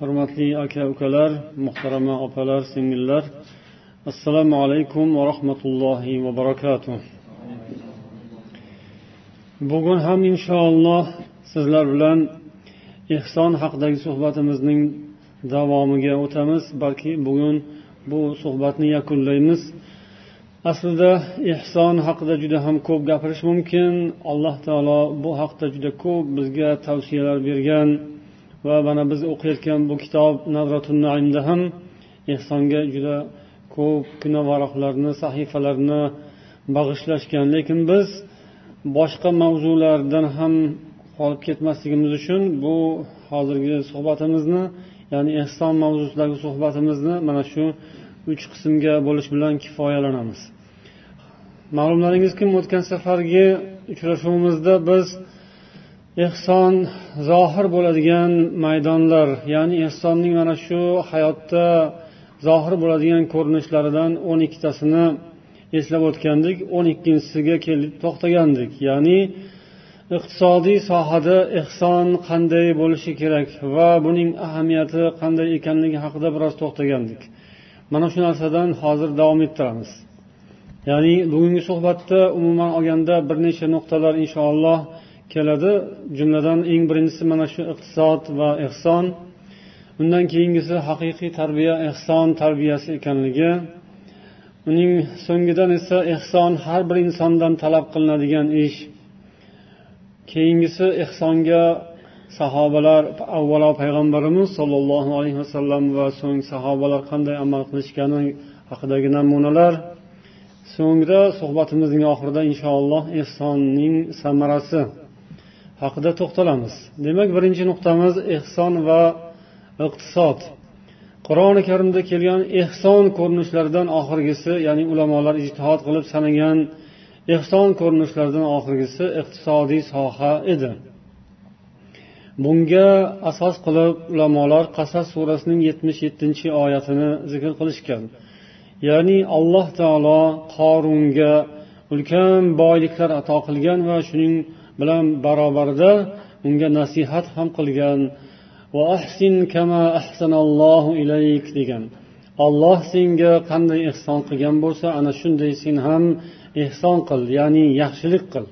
hurmatli aka ukalar muhtarama opalar singillar assalomu alaykum va rahmatullohi va barakatuh. Bugun ham inshaalloh sizlar bilan ehson haqidagi suhbatimizning davomiga o'tamiz balki bugun bu suhbatni yakunlaymiz. Aslida ehson haqida juda ham ko'p gapirish mumkin. Alloh taolo bu haqda juda ko'p bizga tavsiyalar bergan. Va mana biz o'qiyotgan bu kitob navratun naimda ham ehsonga juda ko'pgina varoqlarni sahifalarni bag'ishlashgan. Lekin biz boshqa mavzulardan ham qolib ketmasligimiz uchun bu hozirgi suhbatimizni ya'ni ehson mavzusidagi suhbatimizni mana shu uch qismga bo'lish bilan kifoyalanamiz. Ma'lumlaringizki o'tgan safargi uchrashuvimizda biz ehson zohir bo'ladigan maydonlar ya'ni ehsonning mana shu hayotda zohir bo'ladigan ko'rinishlaridan o'n ikkitasini eslab o'tgandik o'n ikkinchisiga kelib to'xtagandik. Ya'ni iqtisodiy sohada ehson qanday bo'lishi kerak va buning ahamiyati qanday ekanligi haqida biroz to'xtagandik. Mana shu narsadan hozir davom ettiramiz. Ya'ni bugungi suhbatda umuman olganda bir necha nuqtalar inshaalloh keladi. Jumladan eng birinchisi mana shu iqtisod va ehson. Undan keyingisi haqiqiy tarbiya ehson tarbiyasi ekanligi. Uning so'ngidan esa ehson har bir insondan talab qilinadigan ish. Keyingisi ehsonga sahobalar avvalo payg'ambarimiz sollallohu alayhi vasallam va so'ng sahobalar qanday amal qilishgani haqidagi namunalar. So'ngra suhbatimizning oxirida inshaalloh ehsonning samarasi haqida to'xtalamiz. Demak birinchi nuqtamiz ehson va iqtisod. Qur'oni karimda kelgan ehson ko'rinishlaridan oxirgisi ya'ni ulamolar ijtihod qilib sanagan ehson ko'rinishlaridan oxirgisi iqtisodiy soha edi. Bunga asos qilib ulamolar qasas surasining yetmish yettinchi oyatini zikr qilishgan. Ya'ni alloh taolo qorunga ulkan boyliklar ato qilgan va shuning bilan barobarida unga nasihat ham qilgan. Va ahsin kama ahsanallohu ilayk degan. Olloh senga qanday ehson qilgan bo'lsa ana shunday sen ham ehson qil ya'ni yaxshilik qil.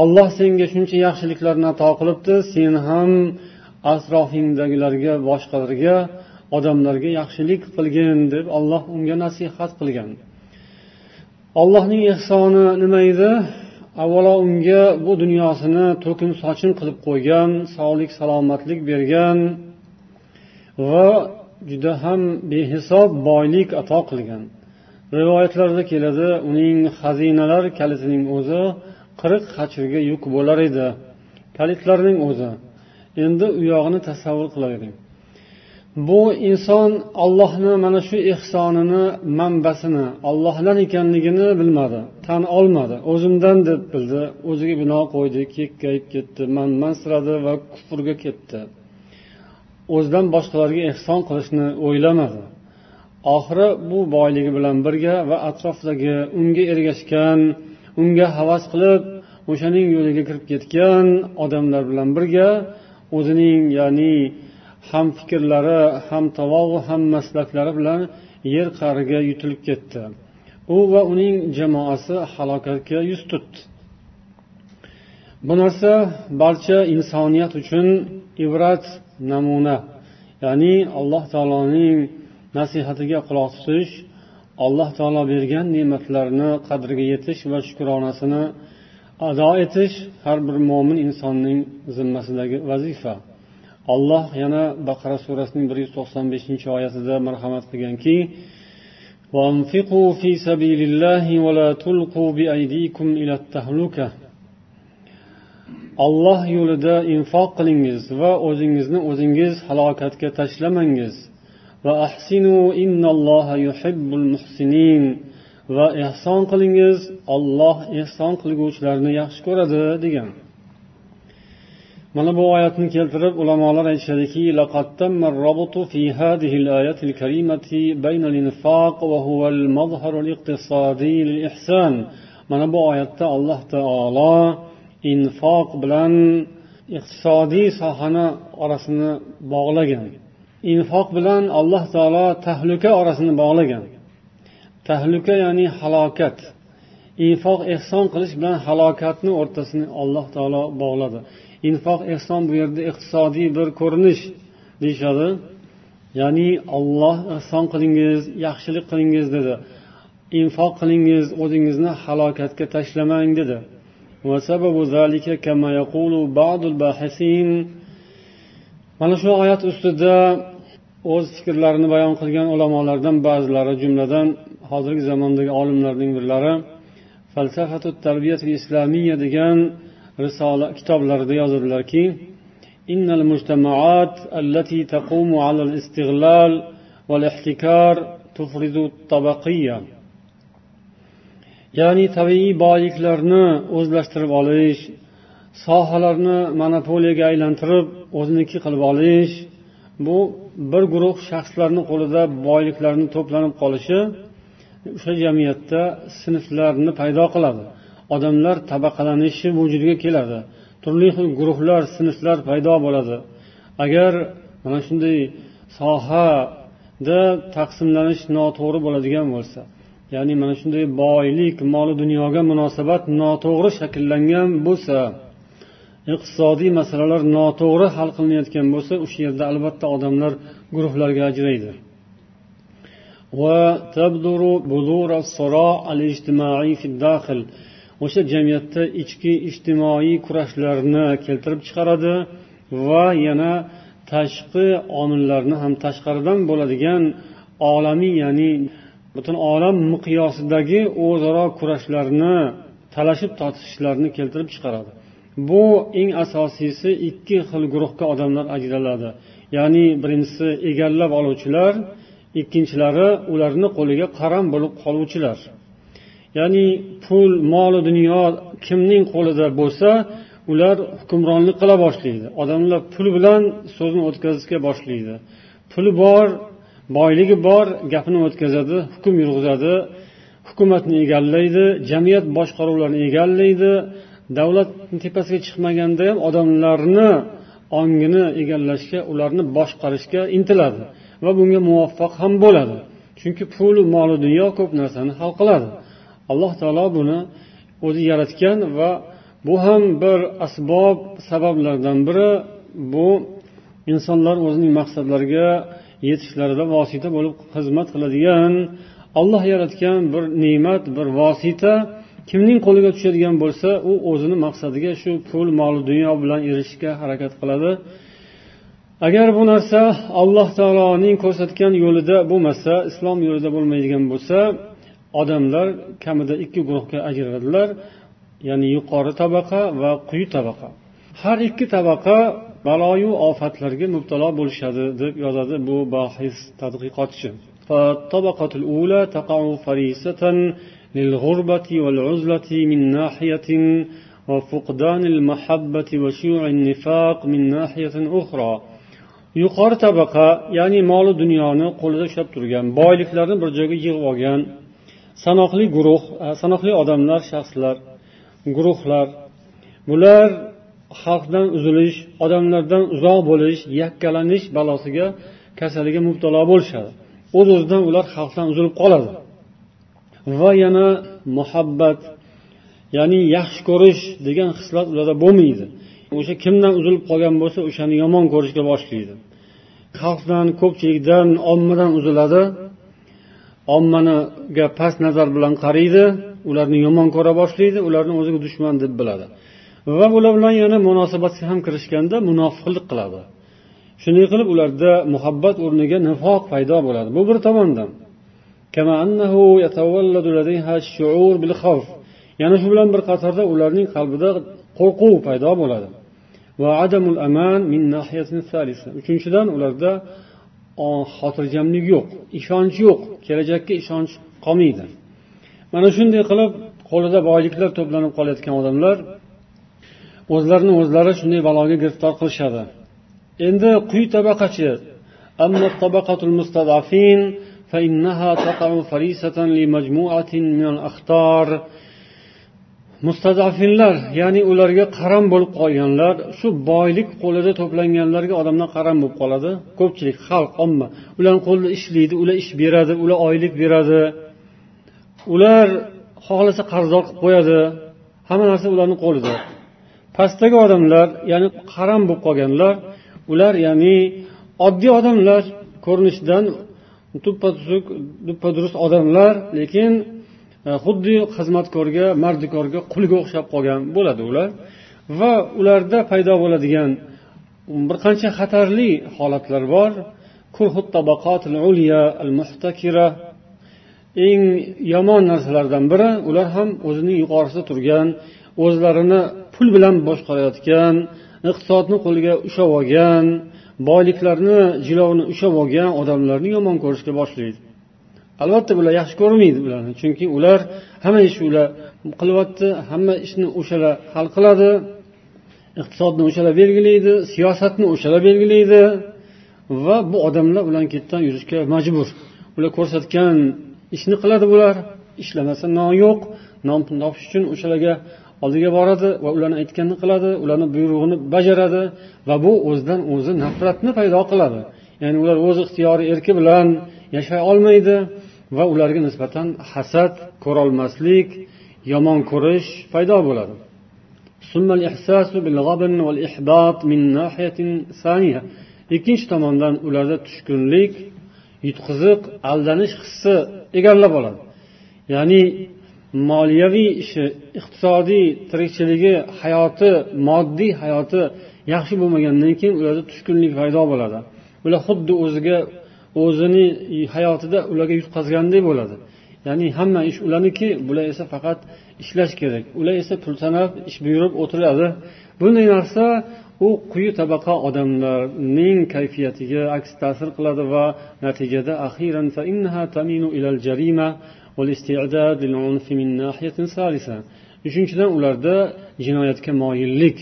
Olloh senga shuncha yaxshiliklarni ato qilibdi sen ham atrofingdagilarga boshqalarga odamlarga yaxshilik qilgin deb olloh unga nasihat qilgan. Allohning ehsoni nima edi? Avvalo unga bu dunyosini to'kin sochin qilib qo'ygan sog'lik salomatlik bergan va juda ham behisob boylik ato qilgan. Rivoyatlarda keladi uning xazinalar kalitining o'zi qirq hajrga yuk bo'lar edi. Kalitlarning o'zi. Endi u yog'ini tasavvur qilavering bu inson ollohni mana shu ehsonini manbasini ollohdan ekanligini bilmadi tan olmadi. O'zimdan deb bildi. O'ziga bino qo'ydi kekkayib ketdi manmansiradi va kufrga ketdi. O'zidan boshqalarga ehson qilishni o'ylamadi. Oxiri bu boyligi bilan birga va atrofdagi unga ergashgan unga havas qilib o'shaning yo'liga kirib ketgan odamlar bilan birga o'zining ya'ni ham fikrlari ham tovog'i ham maslaklari bilan yer qa'riga yutilib ketdi. U va uning jamoasi halokatga yuz tutdi. Bu narsa barcha insoniyat uchun ibrat namuna ya'ni alloh taoloning nasihatiga quloq tutish alloh taolo bergan ne'matlarni qadriga yetish va shukronasini ado etish har bir mo'min insonning zimmasidagi vazifa. alloh yana baqara surasining bir yuz to'qson beshinchi oyatida marhamat qilganki olloh yo'lida infoq qilingiz va o'zingizni o'zingiz halokatga tashlamangiz. Va ahsinu yuhibbul muhsinin. Va ehson qilingiz olloh ehson qilguvchilarni yaxshi ko'radi degan. Mana bu oyatni keltirib ulamolar aytishadiki mana bu oyatda alloh taolo infoq bilan iqtisodiy sohani orasini bog'lagan. Infoq bilan alloh taolo tahluka orasini bog'lagan. Tahluka ya'ni halokat. Infoq ehson qilish bilan halokatni o'rtasini alloh taolo bog'ladi. Infoq ehson bu yerda iqtisodiy bir ko'rinish deyishadi. Ya'ni olloh ehson qilingiz yaxshilik qilingiz dedi. Infoq qilingiz o'zingizni halokatga tashlamang dedi. Mana shu oyat ustida o'z fikrlarini bayon qilgan ulamolardan ba'zilari jumladan hozirgi zamondagi olimlarning birlari falsafatu tarbiyat islomiya degan risola kitoblarida yozadilarki إن المجتمعات التي تقوم على الاستغلال والاحتكار تفرز الطبقية ya'ni tabiiy boyliklarni o'zlashtirib olish sohalarni monopoliyaga aylantirib o'ziniki qilib olish bu bir guruh shaxslarni qo'lida boyliklarni to'planib qolishi o'sha jamiyatda sinflarni paydo qiladi Odamlar tabaqalanishi vujudga keladi. Turli xil guruhlar sinflar paydo bo'ladi. Agar mana shunday sohada taqsimlanish noto'g'ri bo'ladigan bo'lsa ya'ni mana shunday boylik moli dunyoga munosabat noto'g'ri shakllangan bo'lsa iqtisodiy masalalar noto'g'ri hal qilinayotgan bo'lsa o'sha yerda albatta odamlar guruhlarga ajraydi. Va o'sha jamiyatda ichki ijtimoiy kurashlarni keltirib chiqaradi va yana tashqi omillarni ham tashqaridan bo'ladigan olamiy ya'ni butun olam miqyosidagi o'zaro kurashlarni talashib tortishishlarni keltirib chiqaradi. Bu eng asosiysi ikki xil guruhga odamlar ajraladi. Ya'ni birinchisi egallab oluvchilar ikkinchilari ularni qo'liga qaram bo'lib qoluvchilar. Ya'ni pul moli dunyo kimning qo'lida bo'lsa ular hukmronlik qila boshlaydi. Odamlar pul bilan so'zni o'tkazishga boshlaydi. Puli bor boyligi bor gapini o'tkazadi hukm yurg'izadi hukumatni egallaydi jamiyat boshqaruvlarini egallaydi. Davlat tepasiga chiqmaganda ham odamlarni ongini egallashga ularni boshqarishga intiladi va bunga muvaffaq ham bo'ladi. Chunki pul moli dunyo ko'p narsani hal qiladi. Alloh taolo buni o'zi yaratgan va bu ham bir asbob sabablardan biri bu insonlar o'zining maqsadlariga yetishlarida vosita bo'lib xizmat qiladigan olloh yaratgan bir ne'mat bir vosita kimning qo'liga tushadigan bo'lsa u o'zini maqsadiga shu pul mol dunyo bilan erishishga harakat qiladi. Agar bu narsa alloh taoloning ko'rsatgan yo'lida bo'lmasa islom yo'lida bo'lmaydigan bo'lsa odamlar kamida ikki guruhga ajraladilar ya'ni yuqori tabaqa va quyi tabaqa har ikki tabaqa baloyu ofatlarga mubtalo bo'lishadi deb yozadi bu bahis tadqiqotchi فالطبقة الأولى تقع فريسة للغربة والعزلة من ناحية وفقدان المحبة وشيوع النفاق من ناحية أخرى yuqori tabaqa ya'ni moli dunyoni qo'lida ushlab turgan boyliklarni bir joyga yig'ib olgan sanoqli guruh e, sanoqli odamlar shaxslar guruhlar bular xalqdan uzilish odamlardan uzoq bo'lish yakkalanish balosiga kasaliga mubtalo bo'lishadi. O'z o'zidan ular xalqdan uzilib qoladi. Va yana muhabbat ya'ni yaxshi ko'rish degan hislat ularda bo'lmaydi. O'sha kimdan uzilib qolgan bo'lsa o'shani yomon ko'rishga boshlaydi. Xalqdan ko'pchilikdan ommadan uziladi. Ommaniga past nazar bilan qaraydi ularni yomon ko'ra boshlaydi ularni o'ziga dushman deb biladi. Va ular bilan yana munosabatga ham kirishganda munofiqlik qiladi. Shunday qilib ularda muhabbat o'rniga nifoq paydo bo'ladi. Bu bir tomondan. Yana shu bilan bir qatorda ularning qalbida qo'rquv paydo bo'ladi. Va adamul aman min uchinchidan ularda xotirjamlik yo'q ishonch yo'q kelajakka ishonch qolmaydi mana shunday qilib qo'lida boyliklar to'planib qolayotgan odamlar o'zlarini o'zlari shunday baloga giriftor qilishadi endi quyi tabaqachi فإنها تقع فريسة لمجموعة من الأخطار mustadafinlar ya'ni ularga qaram bo'lib qolganlar shu boylik qo'lida to'planganlarga odamlar qaram bo'lib qoladi. Ko'pchilik xalq omma ularni qo'lida ishlaydi ular ish beradi ular oylik beradi. Ular xohlasa qarzdor qilib qo'yadi hamma narsa ularni qo'lida. Pastdagi odamlar ya'ni qaram bo'lib qolganlar ular ya'ni oddiy odamlar ko'rinishidan tuppa tuzuk duppa durust odamlar lekin E, xuddi xizmatkorga mardikorga qulga o'xshab qolgan bo'ladi ular. Va ularda paydo bo'ladigan bir qancha xatarli holatlar bor. Eng yomon narsalardan biri ular ham o'zining yuqorisida turgan o'zlarini pul bilan boshqarayotgan iqtisodni qo'liga ushlab olgan boyliklarni jilovini ushlab olgan odamlarni yomon ko'rishga boshlaydi. Albatta bular yaxshi ko'rmaydi ularni. Chunki ular hamma ishni ular qilyapti hamma ishni o'shalar hal qiladi iqtisodni o'shalar belgilaydi siyosatni o'shalar belgilaydi va bu odamlar bilan ketdan yurishga majbur. Ular ko'rsatgan ishni qiladi bular ishlamasa non yo'q non topish uchun o'shalarga oldiga boradi va ularni aytganini qiladi ularni buyrug'ini bajaradi va bu o'zidan o'zi nafratni paydo qiladi. Ya'ni ular o'z ixtiyori erki bilan yashay olmaydi va ularga nisbatan hasad ko'rolmaslik yomon ko'rish paydo bo'ladi. Ikkinchi tomondan ularda tushkunlik yutqiziq aldanish hissi egallab oladi. Ya'ni moliyaviy ishi iqtisodiy tirikchiligi hayoti moddiy hayoti yaxshi bo'lmagandan keyin ularda tushkunlik paydo bo'ladi. Ular xuddi o'ziga o'zini hayotida ularga yutqazgandek bo'ladi. Ya'ni hamma ish ularniki bular esa faqat ishlash kerak. Ular esa pul sanab ish buyurib o'tiradi. Bunday narsa u quyi tabaqa odamlarning kayfiyatiga aks ta'sir qiladi va natijada axiran uchinchidan ularda jinoyatga moyillik.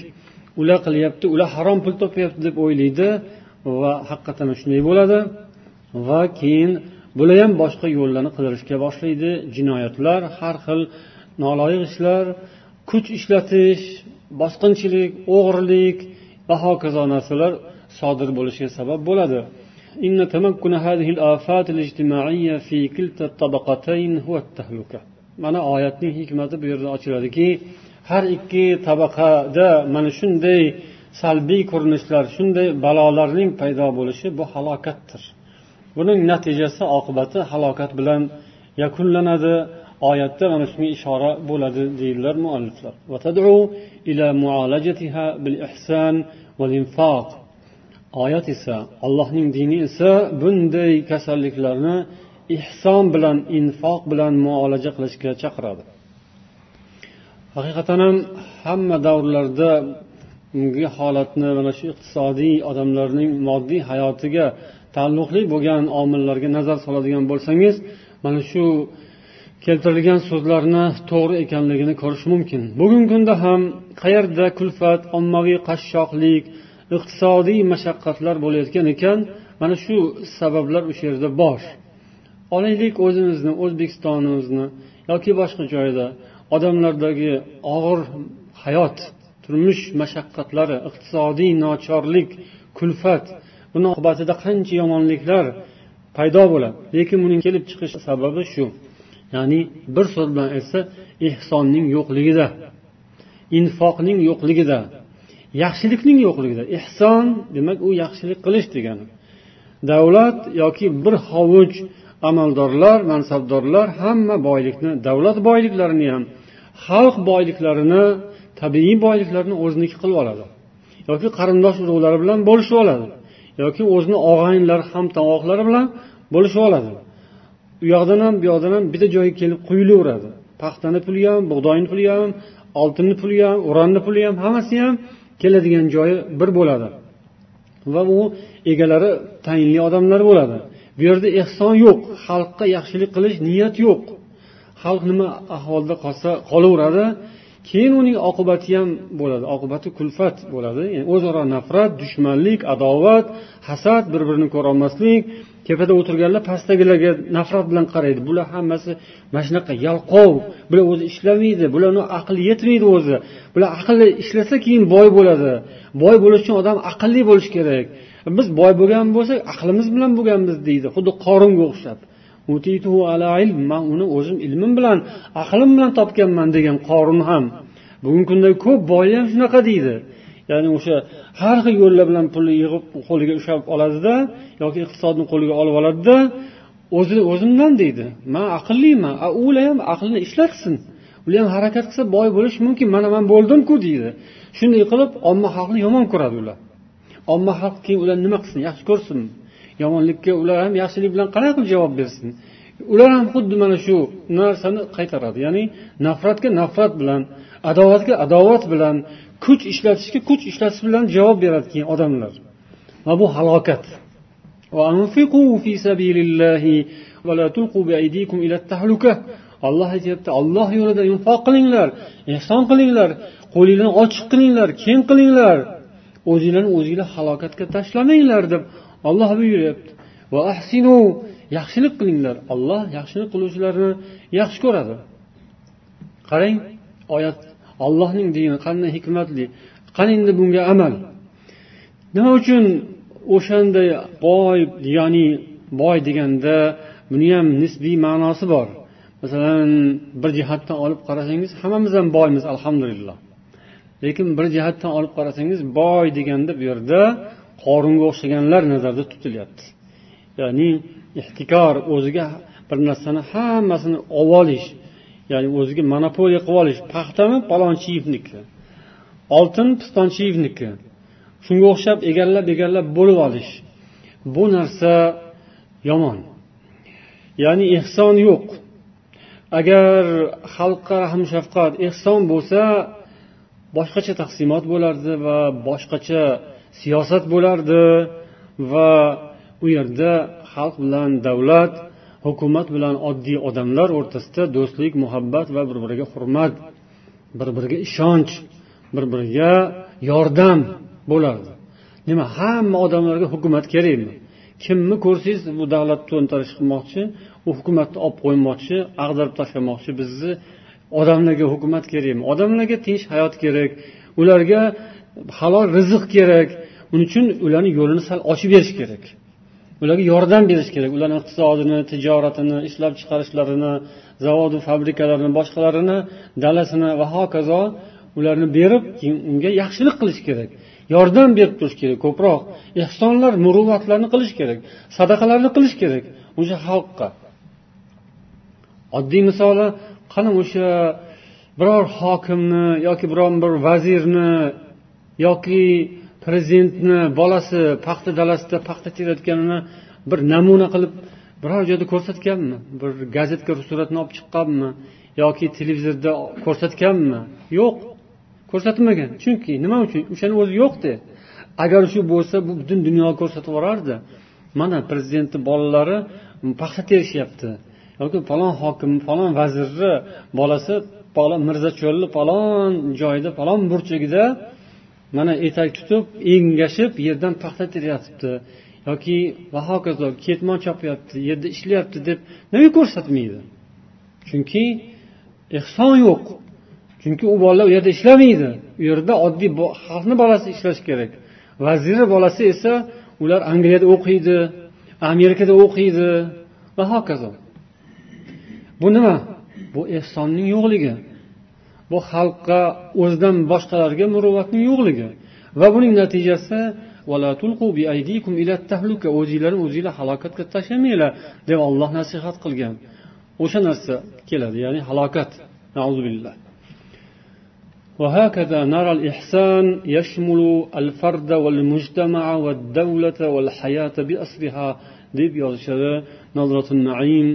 Ular qilyapti ular harom pul topyapti deb o'ylaydi. va haqiqatdan shunday bo'ladi va keyin bular ham boshqa yo'llarni qidirishga boshlaydi jinoyatlar har xil noloyiq ishlar kuch ishlatish bosqinchilik o'g'irlik va hokazo narsalar sodir bo'lishiga sabab bo'ladi إن تمكن هذه الآفات الاجتماعية في كلتا الطبقتين هو التهلكة mana oyatning hikmati bu yerda ochiladiki har ikki tabaqada mana shunday salbiy ko'rinishlar shunday balolarning paydo bo'lishi bu halokatdir. Buning natijasi oqibati halokat bilan yakunlanadi. Oyatda mana shunga ishora bo'ladi deydilar mualliflar. Oyat esa allohning dini esa bunday kasalliklarni ehson bilan infoq bilan muolaja qilishga chaqiradi. Haqiqatan ham hamma davrlarda bungi holatni mana shu iqtisodiy odamlarning moddiy hayotiga taalluqli bo'lgan omillarga nazar soladigan bo'lsangiz mana shu keltirilgan so'zlarni to'g'ri ekanligini ko'rish mumkin. Bugungi kunda ham qayerda kulfat ommaviy qashshoqlik iqtisodiy mashaqqatlar bo'layotgan ekan mana shu sabablar o'sha yerda bor olaylik o'zimizni o'zbekistonimizni yoki boshqa joyda odamlardagi og'ir hayot turmush mashaqqatlari iqtisodiy nochorlik kulfat buni oqibatida qancha yomonliklar paydo bo'ladi? Lekin buning kelib chiqish sababi shu. Ya'ni bir so'z bilan aytsa ehsonning yo'qligida infoqning yo'qligida yaxshilikning yo'qligida. Ehson demak u yaxshilik qilish degani. Davlat yoki bir hovuch amaldorlar mansabdorlar hamma boylikni davlat boyliklarini ham xalq boyliklarini tabiiy boyliklarni o'ziniki qilib oladi. Yoki qarindosh urug'lari bilan bo'lishib oladi. Yoki o'zini og'aynilari hamtovoqlari bilan bo'lishib oladi. U yoqdan ham bu yoqdan ham bitta joyga kelib quyilaveradi. Paxtani puli ham bug'doyni puli ham oltinni puli ham uranni puli ham hammasi ham keladigan joyi bir bo'ladi. Va u egalari tayinli odamlar bo'ladi. Bu yerda ehson yo'q xalqqa yaxshilik qilish niyat yo'q. Xalq nima ahvolda qolsa qolaveradi keyin uning oqibati ham bo'ladi. Oqibati kulfat bo'ladi. Yani o'zaro nafrat dushmanlik adovat hasad bir birini ko'rolmaslik. Tepada o'tirganlar pastdagilarga nafrat bilan qaraydi. Bular hammasi mana shunaqa yalqov. Bular o'zi ishlamaydi. Bularni aqli yetmaydi o'zi. Bular aqli ishlasa keyin boy bo'ladi. Boy bo'lish uchun odam aqlli bo'lishi kerak. Biz boy bo'lgan bo'lsak aqlimiz bilan bo'lganmiz deydi. Xuddi qoringa o'xshab. Man uni o'zim ilmim bilan aqlim bilan topganman degan qorun ham bugungi kunda ko'p boylar ham shunaqa deydi. Ya'ni o'sha har xil yo'llar bilan pulni yig'ib qo'liga ushlab oladida yoki iqtisodni qo'liga olib oladida o'zi o'zimdan deydi. Man aqlliman ular ham aqlini ishlatsin ular ham harakat qilsa boy bo'lishi mumkin mana man bo'ldimku deydi. Shunday qilib omma xalqni yomon ko'radi ular. Omma xalq keyin ular nima qilsin? Yaxshi ko'rsinmi yomonlikka ular ham yaxshilik bilan qanday qilib javob bersin? Ular ham xuddi mana shu narsani qaytaradi. Ya'ni nafratga nafrat bilan adovatga adovat bilan kuch ishlatishga kuch ishlatish bilan javob beradi keyin odamlar. Va bu halokat. Olloh aytyapti olloh yo'lida infoq qilinglar ehson qilinglar qo'linglarni ochiq qilinglar keng qilinglar. O'zinglarni o'zinglar halokatga tashlamanglar deb olloh buyuryapti. Va ahsinu yaxshilik qilinglar. Olloh yaxshilik qiluvchilarni yaxshi ko'radi. Qarang oyat ollohning dini qanday hikmatli qani endi bunga amal? Nima uchun o'shanday boy ya'ni boy deganda buni ham nisbiy ma'nosi bor? Masalan bir jihatdan olib qarasangiz hammamiz ham boymiz alhamdulillah. Lekin bir jihatdan olib qarasangiz boy deganda bu yerda qorunga o'xshaganlar nazarda tutilyapti. Ya'ni ehtikor o'ziga bir narsani hammasini olib olish ya'ni o'ziga monopoliya qilib olish paxtami palonchiyevniki oltin pistonchiyevniki shunga o'xshab egallab egallab bo'lib olish bu narsa yomon. Ya'ni ehson yo'q. Agar xalqqa rahm shafqat ehson bo'lsa boshqacha taqsimot bo'lardi va boshqacha siyosat bo'lardi va u yerda xalq bilan davlat hukumat bilan oddiy odamlar o'rtasida do'stlik muhabbat va bir biriga hurmat bir biriga ishonch bir biriga yordam bo'lardi. Nima hamma odamlarga hukumat kerakmi? Kimni ko'rsangiz bu davlatni to'ntarish qilmoqchi u hukumatni olib qo'ymoqchi ag'darib tashlamoqchi bizni odamlarga hukumat kerakmi? Odamlarga tinch hayot kerak. Ularga halol rizq kerak. Uning uchun ularni yo'lini sal ochib berish kerak. Ularga yordam berish kerak. Ularni iqtisodini tijoratini ishlab chiqarishlarini zavodu fabrikalarini boshqalarini dalasini va hokazo ularni berib keyin unga yaxshilik qilish kerak. Yordam berib turish kerak ko'proq. Ehsonlar muruvvatlarni qilish kerak sadaqalarni qilish kerak o'sha xalqqa. Oddiy misoli qani o'sha biror hokimni yoki biron bir vazirni yoki prezidentni bolasi paxta dalasida paxta terayotganini bir namuna qilib biror joyda ko'rsatganmi? Bir gazetka suratini olib chiqqanmi? Yoki televizorda ko'rsatganmi? Yo'q ko'rsatmagan. Chunki nima uchun? O'shani o'zi yo'qda agar shu bo'lsa bu butun dunyoga ko'rsatib yuborardi mana prezidentni bolalari paxta terishyapti. Yoki falon hokim falon vazirni bolasi falon mirzacho'lni falon joyda falon burchagida mana etak tutib engashib yerdan paxta teryotibdi. Yoki va hokazo ketmon chopyapti yerda ishlayapti deb nega ko'rsatmaydi? Chunki ehson yo'q. Chunki u bolalar u yerda ishlamaydi. U yerda oddiy xalqni bolasi ishlashi kerak. Vazirni bolasi esa ular angliyada o'qiydi amerikada o'qiydi va hokazo. Bu nima? Bu ehsonning yo'qligi. bu xalqqa o'zidan boshqalarga muruvvatning yo'qligi va buning natijasi o'zinglarni o'zinglar halokatga tashlamanglar deb olloh nasihat qilgan o'sha narsa keladi ya'ni halokat وهكذا نرى الإحسان يشمل الفرد والمجتمع والدولة والحياة بأسرها deb yozishadi nazratun naim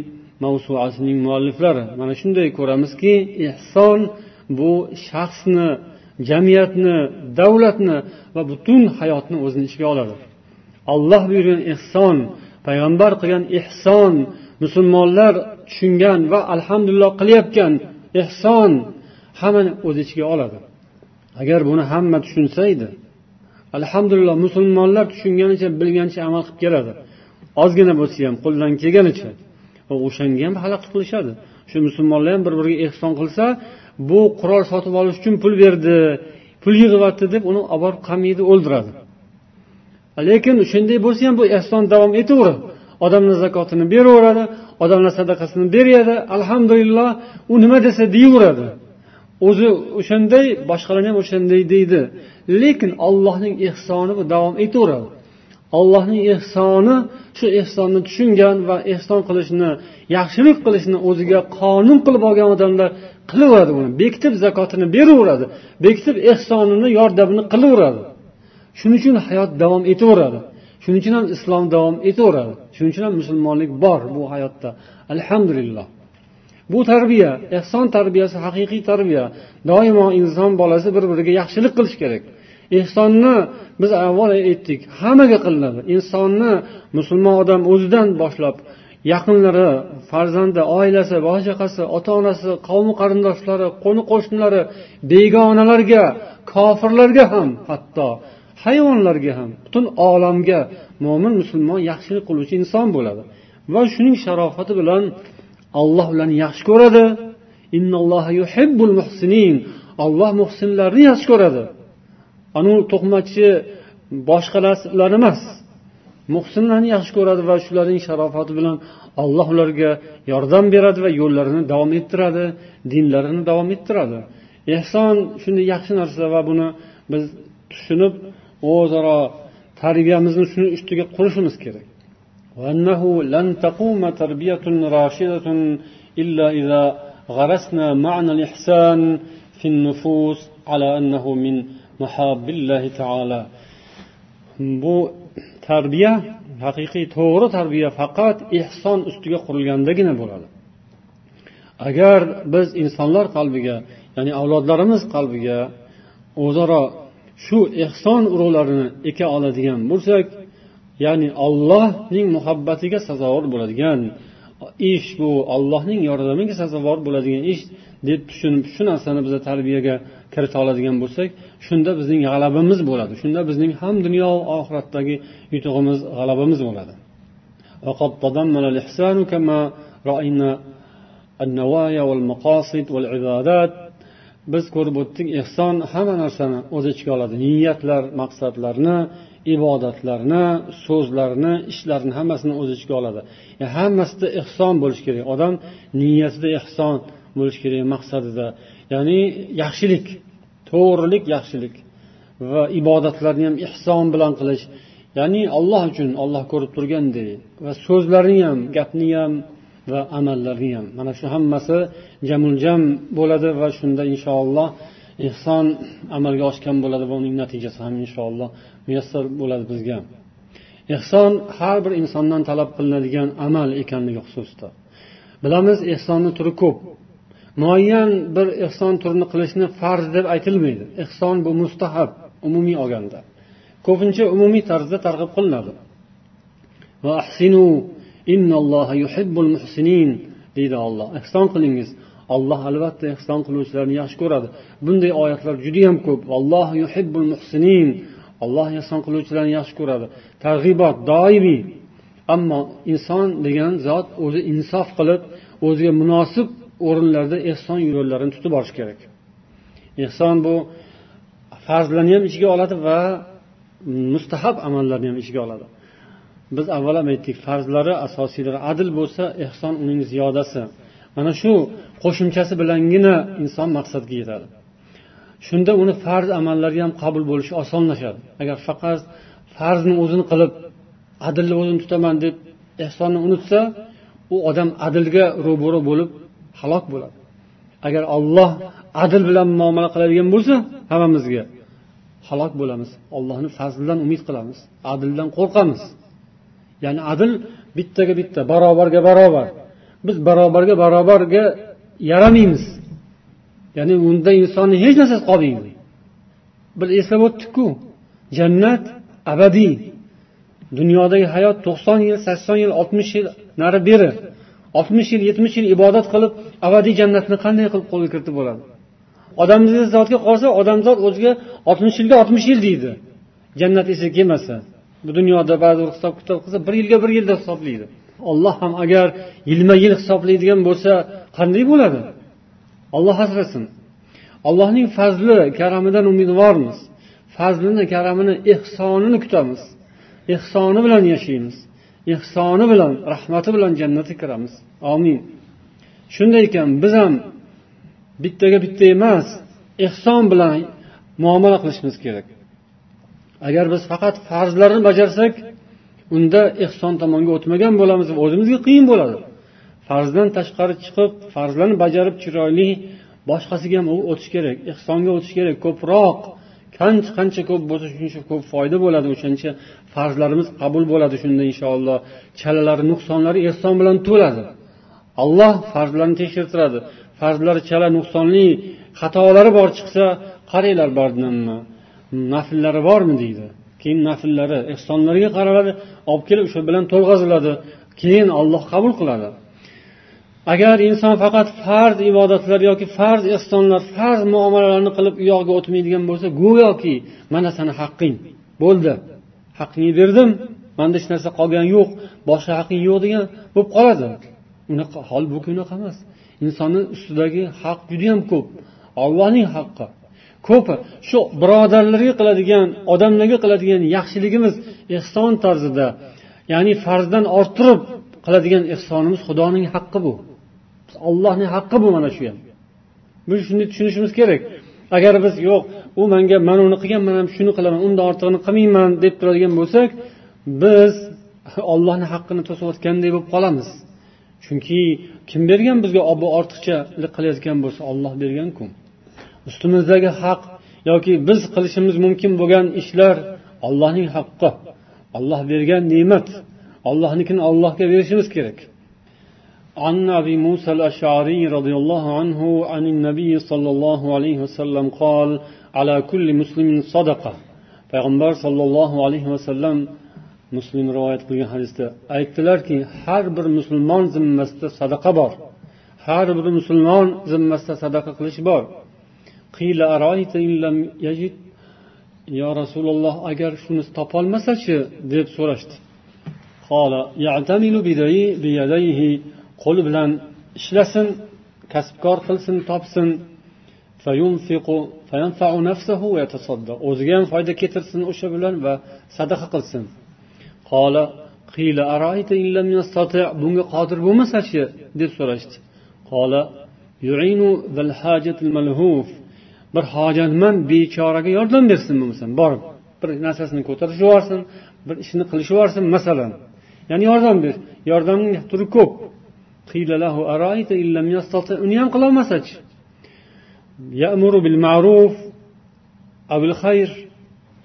mavsuasining mualliflari mana shunday ko'ramizki ehson bu shaxsni jamiyatni davlatni va butun hayotni o'zini ichiga oladi. Alloh buyurgan ehson payg'ambar qilgan ehson musulmonlar tushungan va alhamdulillah qilayotgan ehson hammani o'z ichiga oladi. Agar buni hamma tushunsa edi alhamdulillah musulmonlar tushunganicha bilganicha amal qilib keladi. Ozgina bo'lsa ham qo'ldan kelganicha. O'shanga ham xalaqit qilishadi. Shu musulmonlar ham bir biriga ehson qilsa bu qurol sotib olish uchun pul berdi pul yig'yapti deb uni olib borib qamaydi o'ldiradi. Lekin shunday bo'lsa ham bu ehson davom etaveradi. Odamlar zakotini beraveradi odamlar sadaqasini beradi alhamdulillah u nima desa deyaveradi. O'zi o'shanday boshqalar ham o'shanday deydi. Lekin ollohning ehsoni bu davom etaveradi. Allohning ehsoni shu ehsonni tushungan va ehson qilishni yaxshilik qilishni o'ziga qonun qilib olgan odamlar qilaveradi uni. Bekitib zakotini beraveradi. Bekitib ehsonini yordamini qilaveradi. Shuning uchun hayot davom etaveradi. Shuning uchun ham islom davom etaveradi. Shuning uchun ham musulmonlik bor bu hayotda. Alhamdulillah. Bu tarbiya ehson tarbiyasi haqiqiy tarbiya. Doimo inson bolasi bir biriga yaxshilik qilish kerak. Ehsonni biz avval aytdik hammaga qilinadi. Insonni musulmon odam o'zidan boshlab yaqinlari farzandi oilasi bola chaqasi ota onasi qavmi qarindoshlari qo'ni qo'shnilari begonalarga kofirlarga ham hatto hayvonlarga ham butun olamga mo'min musulmon yaxshilik qiluvchi inson bo'ladi. Va shuning sharofati bilan alloh ularni yaxshi ko'radi. Olloh muhsinlarni yaxshi ko'radi. Anavi to'qmachi boshqalar ular emas muhsinlarni yaxshi ko'radi va shularning sharofati bilan alloh ularga yordam beradi va yo'llarini davom ettiradi dinlarini davom ettiradi ehson shunday yaxshi narsa va buni biz tushunib o'zaro tarbiyamizni shuni ustiga qurishimiz kerak وأنه لن تقوم تربية راشدة إلا إذا غرسنا معنى الإحسان في النفوس على أنه من محاب الله تعالى bu tarbiya haqiqiy to'g'ri tarbiya faqat ehson ustiga qurilgandagina bo'ladi. Agar biz insonlar qalbiga ya'ni avlodlarimiz qalbiga o'zaro shu ehson urug'larini eka oladigan bo'lsak ya'ni ollohning muhabbatiga sazovor bo'ladigan ish bu ollohning yordamiga sazovor bo'ladigan ish deb tushunib shu narsani biza tarbiyaga kirita oladigan bo'lsak shunda bizning g'alabamiz bo'ladi. Shunda bizning ham dunyo va oxiratdagi yutug'imiz g'alabamiz bo'ladi. Biz ko'rib o'tdik ehson hamma narsani o'z ichiga oladi. Niyatlar maqsadlarni ibodatlarni so'zlarni ishlarni hammasini o'z ichiga oladi. Yani hammasida ehson bo'lishi kerak. Odam niyatida ehson bo'lishi kerak maqsadida. Ya'ni yaxshilik. To'g'rilik yaxshilik va ibodatlarni ham ehson bilan qilish ya'ni alloh uchun olloh ko'rib turganday va so'zlarni ham gapni ham va amallarni ham. Mana shu hammasi jamuljam bo'ladi va shunda inshaalloh ehson amalga oshgan bo'ladi va uning natijasi ham inshaalloh muyassar bo'ladi bizga. Ehson har bir insondan talab qilinadigan amal ekanligi xususida. Bilamiz ehsonni turi ko'p. Muayyan bir ehson turini qilishni farz deb aytilmaydi. Ehson bu mustahab umumiy olganda ko'pincha umumiy tarzda targ'ib qilinadi. Va ahsinu innalloha yuhibbul muhsinin deydi olloh ehson qilingiz. Olloh albatta ehson qiluvchilarni yaxshi ko'radi. Bunday oyatlar judayam ko'p. Alloh yuhibbul muhsinin. Olloh ehson qiluvchilarni yaxshi ko'radi. Targ'ibot doimiy. Ammo inson degan zot o'zi insof qilib o'ziga munosib o'rinlarda ehson yo'llarini tutib borish kerak. Ehson bu farzlarni ham ichiga oladi va mustahab amallarni ham ichiga oladi. Biz avval ham aytdik farzlari asosiylari adil bo'lsa ehson uning ziyodasi. Mana shu qo'shimchasi bilangina inson maqsadga yetadi. Shunda uni farz amallari ham qabul bo'lishi osonlashadi. Agar faqat farzni o'zini qilib adilni o'zini tutaman deb ehsonni unutsa u odam adilga ro'baro bo'lib halok bo'ladi. Agar olloh adil bilan muomala qiladigan bo'lsa hammamizga halok bo'lamiz. Ollohni fazlidan umid qilamiz adildan qo'rqamiz. Ya'ni adil bittaga bitta barobarga barobar. Biz barobarga barobarga yaramaymiz. Ya'ni unda insonni hech narsasi qolmaydi. Bir eslab o'tdikku jannat abadiy. Dunyodagi hayot to'qson yil sakson yil oltmish yil nari beri oltmish yil yetmish yil ibodat qilib abadiy jannatni qanday qilib qo'lga kiritib bo'ladi? Odamni zotga qolsa odamzod o'ziga oltmish yilga oltmish yil deydi. Jannat esa kelmasa bu dunyoda ba'zi bir hisob kitob qilsa bir yilga bir yilda hisoblaydi. Olloh ham agar yilma yil hisoblaydigan bo'lsa qanday bo'ladi? Olloh asrasin allohning fazli karamidan umidvormiz. Fazlini karamini ehsonini kutamiz. Ehsoni bilan yashaymiz. Ehsoni bilan rahmati bilan jannatga kiramiz. Omin shunday ekan biz ham bittaga bitta emas ehson bilan muomala qilishimiz kerak. Agar biz faqat farzlarni bajarsak unda ehson tomonga o'tmagan bo'lamiz o'zimizga qiyin bo'ladi. Farzdan tashqari chiqib farzlarni bajarib chiroyli boshqasiga ham o'tish kerak ehsonga o'tish kerak. Ko'proq qancha qancha ko'p bo'lsa shuncha ko'p foyda bo'ladi o'shancha farzlarimiz qabul bo'ladi shunda inshaalloh. Chalalari nuqsonlari ehson bilan to'ladi. Alloh farzlarni tekshirtiradi. Farzlari chala nuqsonli xatolari bor chiqsa qaranglar bardammi nafllari bormi deydi. Keyin nafllari ehsonlariga qaraladi olib kelib o'sha bilan to'lg'aziladi. Keyin olloh qabul qiladi. Agar inson faqat farz ibodatlar yoki farz ehsonlar farz muomalalarni qilib u yog'iga o'tmaydigan bo'lsa go'yoki mana sani haqqing bo'ldi. Haqingni berdim manda hech narsa qolgani yo'q boshqa haqing yo'q degan bo'lib qoladi. Unaqa holbuki unaqa emas. Insonni ustidagi haq judayam ko'p. Ollohning haqqi. Ko'pi shu birodarlarga qiladigan odamlarga qiladigan yaxshiligimiz ehson tarzida ya'ni farzdan orttirib qiladigan ehsonimiz xudoning haqqi bu. Ollohning haqqi bu mana shu ham. Biz shuni tushunishimiz kerak. Agar biz yo'q u manga mana uni qilgan man ham shuni qilaman undan ortig'ini qilmayman deb turadigan bo'lsak biz ollohni haqqini to'sayotganday bo'lib qolamiz. chunki kim bergan bizga bu ortiqchalik qilayotgan bo'lsa olloh berganku ustimizdagi haq yoki biz qilishimiz mumkin bo'lgan ishlar ollohning haqqi olloh bergan ne'mat ollohnikini ollohga berishimiz kerak عن أبي موسى الأشعري رضي الله عنه عن النبي صلى الله عليه وسلم قال على كل مسلم صدقة payg'ambar sollallohu alayhi vasallam muslim rivoyat qilgan hadisda aytdilarki har bir musulmon zimmasida sadaqa bor. Har bir musulmon zimmasida sadaqa qilish bor. Yo rasululloh agar shuni topolmasachi deb so'rashdi. Qo'li bilan ishlasin kasbkor qilsin topsin. O'ziga ham foyda keltirsin o'sha bilan va sadaqa qilsin. Bunga qodir bo'lmasachi? deb so'rashdi. Bir hojatmand bechoraga yordam bersin bo'lmasam borib bir narsasini ko'tarib yuborsin bir ishni qilishib yuborsin masalan. Ya'ni yordam ber yordamning turi ko'p. Uni ham qilolmasachi?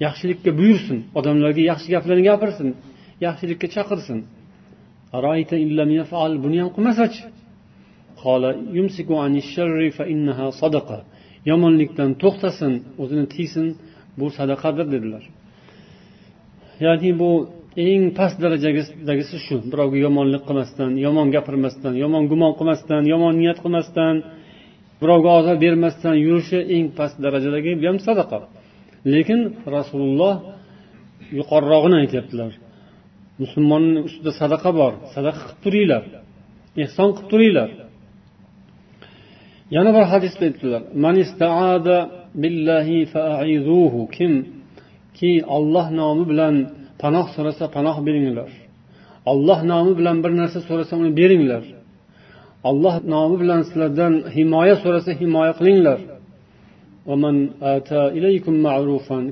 Yaxshilikka buyursin odamlarga yaxshi gaplarni gapirsin. Yaxshilikka chaqirsin. Buni ham qilmasachi yomonlikdan to'xtasin o'zini tiysin bu sadaqadir dedilar. Ya'ni bu eng past darajadagisi shu. Birovga yomonlik qilmasdan yomon gapirmasdan yomon gumon qilmasdan yomon niyat qilmasdan birovga ozor bermasdan yurishi eng past darajadagi bu ham sadaqa. Lekin rasululloh yuqorirog'ini aytyaptilar. Musulmonni ustida sadaqa bor. Sadaqa qilib turinglar. Ehson qilib turinglar. Yana bir hadisda aytdilar. Kimki olloh nomi bilan panoh so'rasa panoh beringlar. Olloh nomi bilan bir narsa so'rasa uni beringlar. Olloh nomi bilan sizlardan himoya so'rasa himoya qilinglar.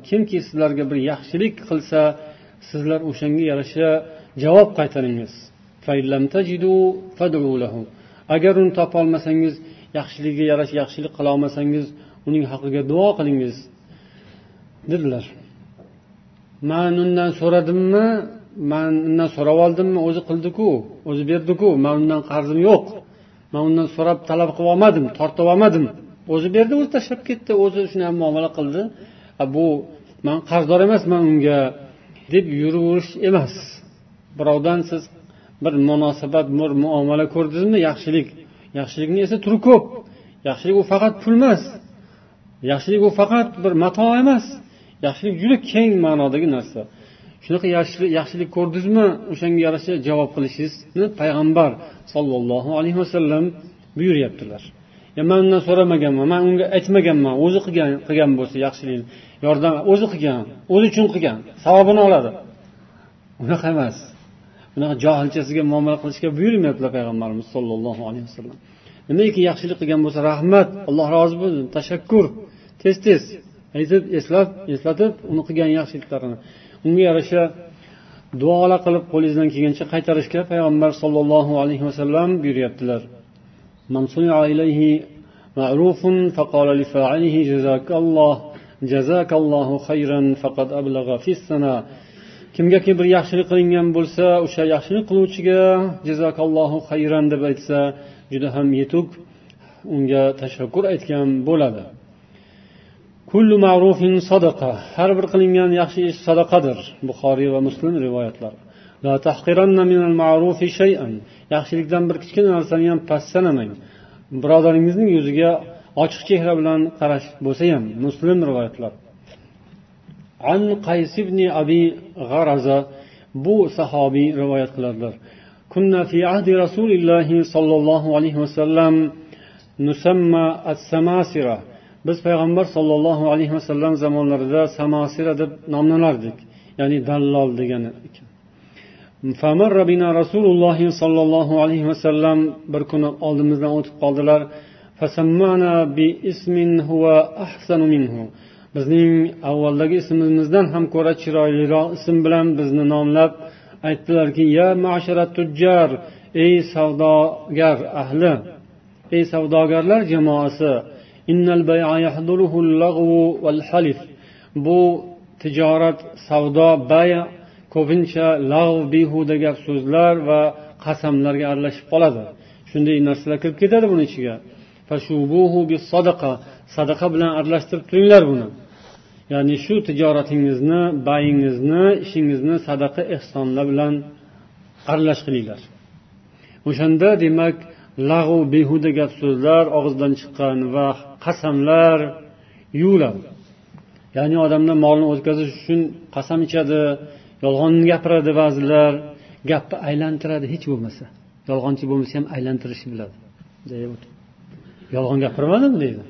Kimki sizlarga bir yaxshilik qilsa sizlar o'shanga yarasha javob qaytaringiz. Agar uni topolmasangiz yaxshiligiga yarasha yaxshilik qilolmasangiz uning haqqiga duo qilingiz dedilar. Man undan so'radimmi? Man undan so'rab oldimmi? O'zi qildiku o'zi berdiku. Man undan qarzim yo'q. Man undan so'rab talab qilib olmadim tortib olmadim. O'zi berdi o'zi tashlab ketdi. O'zi shunday muomala qildi. Bu man qarzdor emasman unga deb yuraverish emas. Birovdan siz bir munosabat bir muomala ko'rdingizmi? Yaxshilik. Yaxshilikni esa turi ko'p. Yaxshilik u faqat pul emas. Yaxshilik u faqat bir mato emas. Yaxshilik juda keng ma'nodagi narsa. Shunaqa yaxshilik ko'rdingizmi? O'shanga yarasha javob qilishingizni payg'ambar sollallohu alayhi vasallam buyuryaptilar. Man undan so'ramaganman man unga aytmaganman o'zi qilgan qilgan bo'lsa yaxshilikni yordam o'zi qilgan o'zi uchun qilgan savobini oladi. Unaqa emas. Bunaqa johilchasiga muomala qilishga buyurmayaptilar payg'ambarimiz sollallohu alayhi vasallam. Nimaiki yaxshilik qilgan bo'lsa rahmat alloh rozi bo'lsin tashakkur tez tez. Aytib eslab eslatib uni qilgan yaxshiliklarini unga yarasha duolar qilib qo'lingizdan kelgancha qaytarishga payg'ambar sollallohu alayhi vasallam buyuryaptilar. معروف فقال لفاعله جزاك الله جزاك الله خيرا فقد أبلغ في السنة kimgaki bir yaxshilik qilingan bo'lsa o'sha yaxshilik qiluvchiga jazakallohu xayran deb aytsa juda ham yetuk unga tashakkur aytgan bo'ladi kullu ma'rufin sadaqa har bir qilingan yaxshi ish sadaqadir buxoriy va muslim rivoyatlari yaxshilikdan bir kichkina narsani ham past sanamang birodaringizning yuziga ochiq chehra bilan qarash bo'lsa ham muslim rivoyatlari an qays ibn abi g'araza bu sahobiy rivoyat qiladilar كنا في عهد رسول الله صلى الله عليه وسلم نسمى السماسرة biz payg'ambar sollallohu alayhi vasallam zamonlarida samasira deb nomlanardik ya'ni dallol degani ekan Rasululloh sollallohu alayhi vasallam bir kuni oldimizdan o'tib qoldilar. bizning avvaldagi ismimizdan ham ko'ra chiroyliroq ism bilan bizni nomlab aytdilarki ya masharat tujjar ey savdogar ahli ey savdogarlar jamoasi bu tijorat savdo bay ko'pincha lag'v behuda gap so'zlar va qasamlarga aralashib qoladi. Shunday narsalar kirib ketadi buni ichiga. Sadaqa. Sadaqa bilan aralashtirib turinglar buni. Ya'ni shu tijoratingizni bayingizni ishingizni sadaqa ehsonlar bilan aralash qilinglar. O'shanda demak lag'u behuda gap so'zlar og'izdan chiqqan va qasamlar yuviladi. Ya'ni odamlar molni o'tkazish uchun qasam ichadi yolg'on gapiradi ba'zilar gapni aylantiradi hech bo'lmasa. Yolg'onchi bo'lmasa ham aylantirishni biladi. Yolg'on gapirmadim deydi.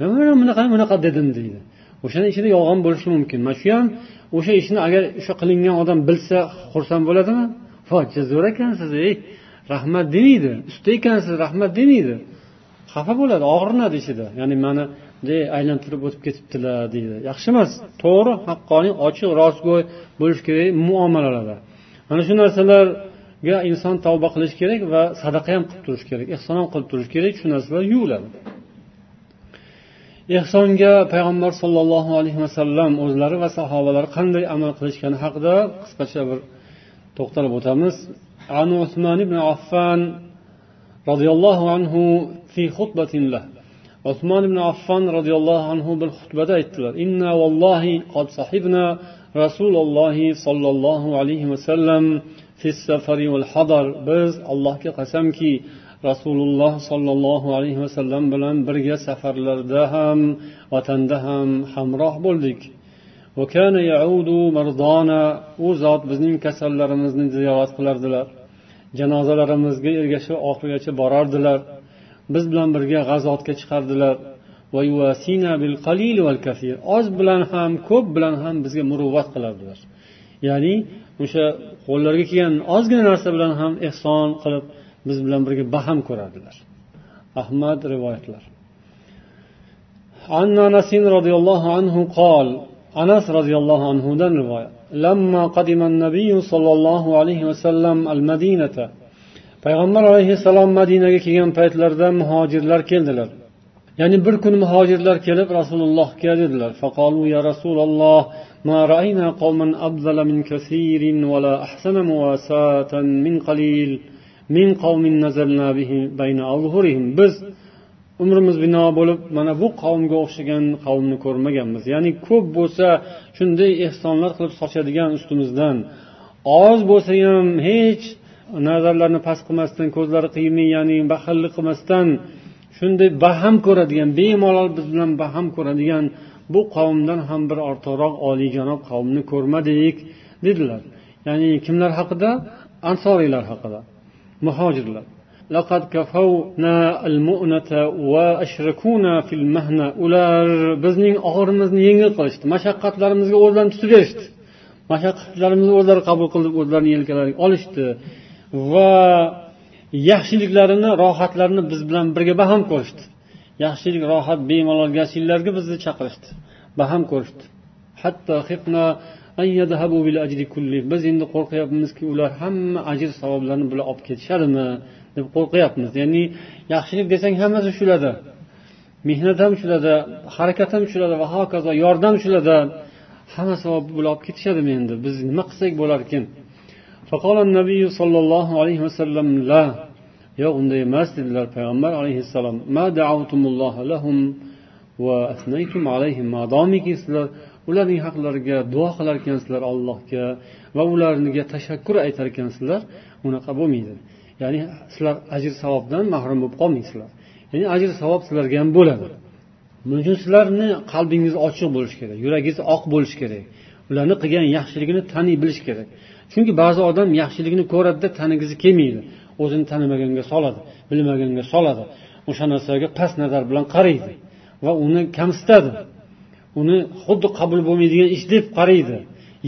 Mana bunaqa bunaqa dedim deydi. O'shani ichida yolg'on bo'lishi mumkin. Mana shu ham o'sha ishni agar o'sha qilingan odam bilsa xursand bo'ladimi? Voy zo'r ekansiz ey! Rahmat demaydi usta ekansiz rahmat demaydi xafa bo'ladi og'rinadi ichida. Ya'ni mani aylantirib o'tib ketibdilar deydi yaxshi emas to'g'ri haqqoniy ochiq rostgo'y bo'lishi kerak muomalalarda mana shu narsalarga inson tavba qilishi kerak va sadaqa ham qilib turishi kerak ehson ham qilib turishi kerak shu narsalar yuviladi ehsonga payg'ambar sollallohu alayhi vasallam o'zlari va sahobalari qanday amal qilishgani haqida qisqacha bir to'xtalib o'tamiz عن عثمان بن عفان رضي الله عنه في خطبة له usmon ibn affon roziyallohu anhu bir xutbada aytdilar. Inna vallohi qad sahibna rasulullohi sollallohu alayhi vasallam biz allohga qasamki rasululloh sollallohu alayhi vasallam bilan birga safarlarda ham vatanda ham hamroh bo'ldik. U zot bizning kasallarimizni ziyorat qilardilar. Janozalarimizga ergashib oxirigacha borardilar. biz bilan birga g'azotga chiqardilar oz bilan ham ko'p bilan ham bizga muruvvat qilardilar ya'ni o'sha qo'llariga kelgan ozgina narsa bilan ham ehson qilib biz bilan birga baham ko'rardilar ahmad rivoyatlar عن انس رضي الله عنه قال انس رضي الله عنه دن رواية لما قدم النبي صلى الله عليه وسلم المدينة payg'ambar alayhissalom madinaga kelgan paytlarida muhojirlar keldilar ya'ni bir kuni muhojirlar kelib rasulullohga dedilar faqolu ya rasululloh ما رأينا قوما أفضل من كثير ولا أحسن مواساة من قليل min qavmin nazalna bihi bayna azhurihim biz umrimiz bino bo'lib mana bu qavmga o'xshagan qavmni ko'rmaganmiz ya'ni ko'p bo'lsa shunday ehsonlar qilib sochadigan ustimizdan oz bo'lsa ham hech nazarlarini past qilmasdan ko'zlari qiymay ya'ni baxillik qilmasdan shunday baham ko'radigan bemalol biz bilan baham ko'radigan bu qavmdan ham bir ortiqroq oliyjanob qavmni ko'rmadik dedilar ya'ni kimlar haqida ansoriylar haqida muhojirlar لقد كفونا المؤنة وأشركونا في المهنة ular bizning og'irimizni yengil qilishdi mashaqqatlarimizga o'zlarini tutib berishdi mashaqqatlarimizni o'zlari qabul qilib o'zlarini yelkalariga olishdi Va yaxshiliklarini rohatlarini biz bilan birga baham ko'rishdi. Yaxshilik rohat bemalol gashliklarga bizni chaqirishdi. Baham ko'rishdi. Hatto biz endi qo'rqyapmizki ular hamma ajr savoblarni bular olib ketishadimi deb qo'rqyapmiz. Ya'ni yaxshilik desang hammasi shularda mehnat ham shularda harakat ham shularda va hokazo yordam shularda hamma savobni bular olib ketishadimi endi? Biz nima qilsak bo'larkan فقال النبي صلى الله عليه وسلم لا yo'q unday emas dedilar payg'ambar alayhissalom madomiki sizlar ularning haqlariga duo qilar ekansizlar allohga va ularga tashakkur aytar ekansizlar unaqa bo'lmaydi ya'ni sizlar ajr savobdan mahrum bo'lib qolmaysizlar ya'ni ajr savob sizlarga ham bo'ladi buning uchun sizlarni qalbingiz ochiq bo'lishi kerak yuragingiz oq bo'lishi kerak ularni qilgan yaxshiligini taniy bilish kerak Chunki ba'zi odam yaxshilikni ko'radida tanigisi kelmaydi. O'zini tanimaganga soladi bilmaganga soladi. O'sha narsaga past nazar bilan qaraydi va uni kamsitadi. Uni xuddi qabul bo'lmaydigan ish deb qaraydi.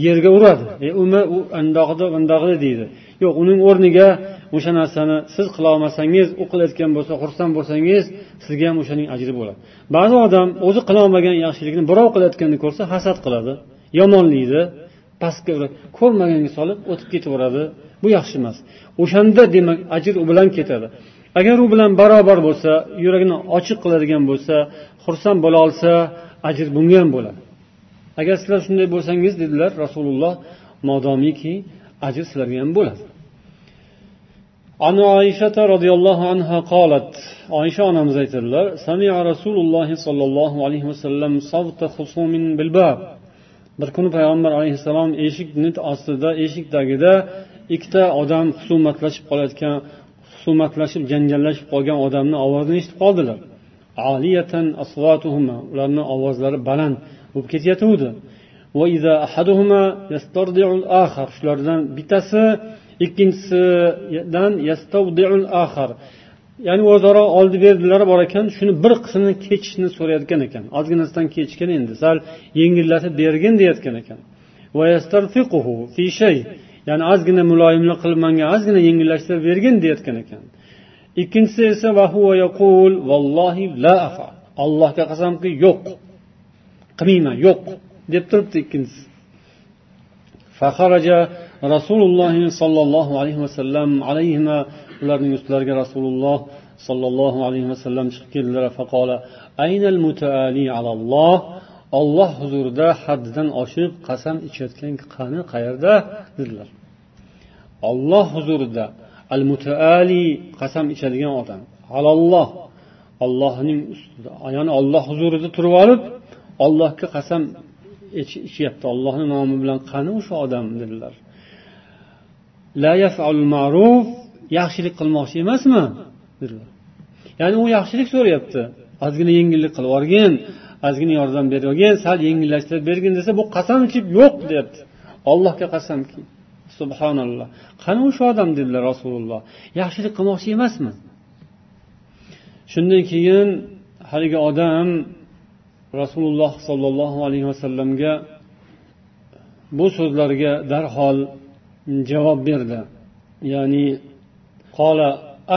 Yerga uradi. E umi u undog'ida bundog'ida deydi. Yo'q uning o'rniga o'sha narsani siz qilolmasangiz u qilayotgan bo'lsa xursand bo'lsangiz sizga ham o'shaning ajri bo'ladi. Ba'zi odam o'zi qilolmagan yaxshilikni birov qilayotganini ko'rsa hasad qiladi yomonlaydi pastga uradi ko'rmaganga solib o'tib ketaveradi bu yaxshi emas o'shanda demak ajr u bilan ketadi agar u bilan barobar bo'lsa yuragini ochiq qiladigan bo'lsa xursand bo'la olsa ajr bunga ham bo'ladi agar sizlar shunday bo'lsangiz dedilar rasululloh modomiki ajr sizlarga ham bo'ladi عن عائشة رضي الله عنها قالت عائشة أنا مزيتلر سمع رسول الله صلى الله عليه وسلم صوت خصوم بالباب bir kuni payg'ambar alayhissalom eshikni ostida eshik tagida ikkita odam husumatlashib qolayotgan husumatlashib janjallashib qolgan odamni ovozini eshitib qoldilar. Ularni ovozlari baland bo'lib ketayotgandi shulardan bittasi ikkinchisidan ya'ni o'zaro oldi berdilar bor ekan shuni bir qismini kechishni so'rayotgan ekan. Ozginasidan kechgin endi sal yengillatib bergin deyotgan ekan. Ya'ni ozgina muloyimlik qilib manga ozgina yengillashtirib bergin deyotgan ekan. Ikkinchisi esa yaqul vallohi la afa allohga qasamki yo'q qilmayman yo'q deb turibdi ikkinchisi. Rasululloh sollallohu alayhi vasallam alayhima ularning ustilariga rasululloh sollallohu alayhi vasallam chiqib keldilar olloh huzurida haddidan oshib qasam ichayotgan qani qayerda? dedilar. Olloh huzurida al mutaali qasam ichadigan odam alalloh ollohning ustida ya'ni olloh huzurida turib olib ollohga qasam ichyapti ollohni nomi bilan qani o'sha odam? dedilar. La ma'ruf yaxshilik qilmoqchi emasmi? Ya'ni u yaxshilik so'rayapti. Ozgina yengillik qilib yuborgin ozgina yordam berib yuborgin sal yengillashtirib bergin desa bu qasam ichib yo'q deyapti. Ollohga qasamki subhanalloh. Qani o'sha odam dedilar rasululloh. Yaxshilik qilmoqchi emasmi? Shundan keyin haligi odam rasululloh sollallohu alayhi vasallamga bu so'zlarga darhol javob berdi. Ya'ni قال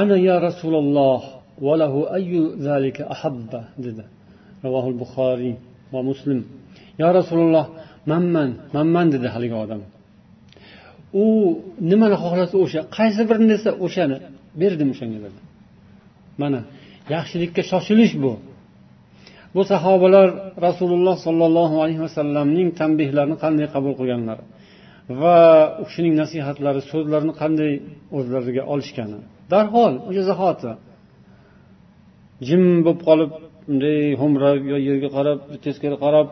أنا يا رسول الله وله أي ذلك أحب dedi رواه البخاري ومسلم يا رسول الله manman manman dedi haligi odam u nimani xohlasa o'sha qaysi birini desa o'shani berdim o'shanga dedi mana yaxshilikka shoshilish bu bu sahobalar rasululloh sollallohu alayhi vasallamning tanbehlarini qanday qabul qilganlari va u kishining nasihatlari so'zlarini qanday o'zlariga olishgani. Darhol o'sha zahoti. Jim bo'lib qolib bunday ho'mrab yo yerga qarab teskari qarab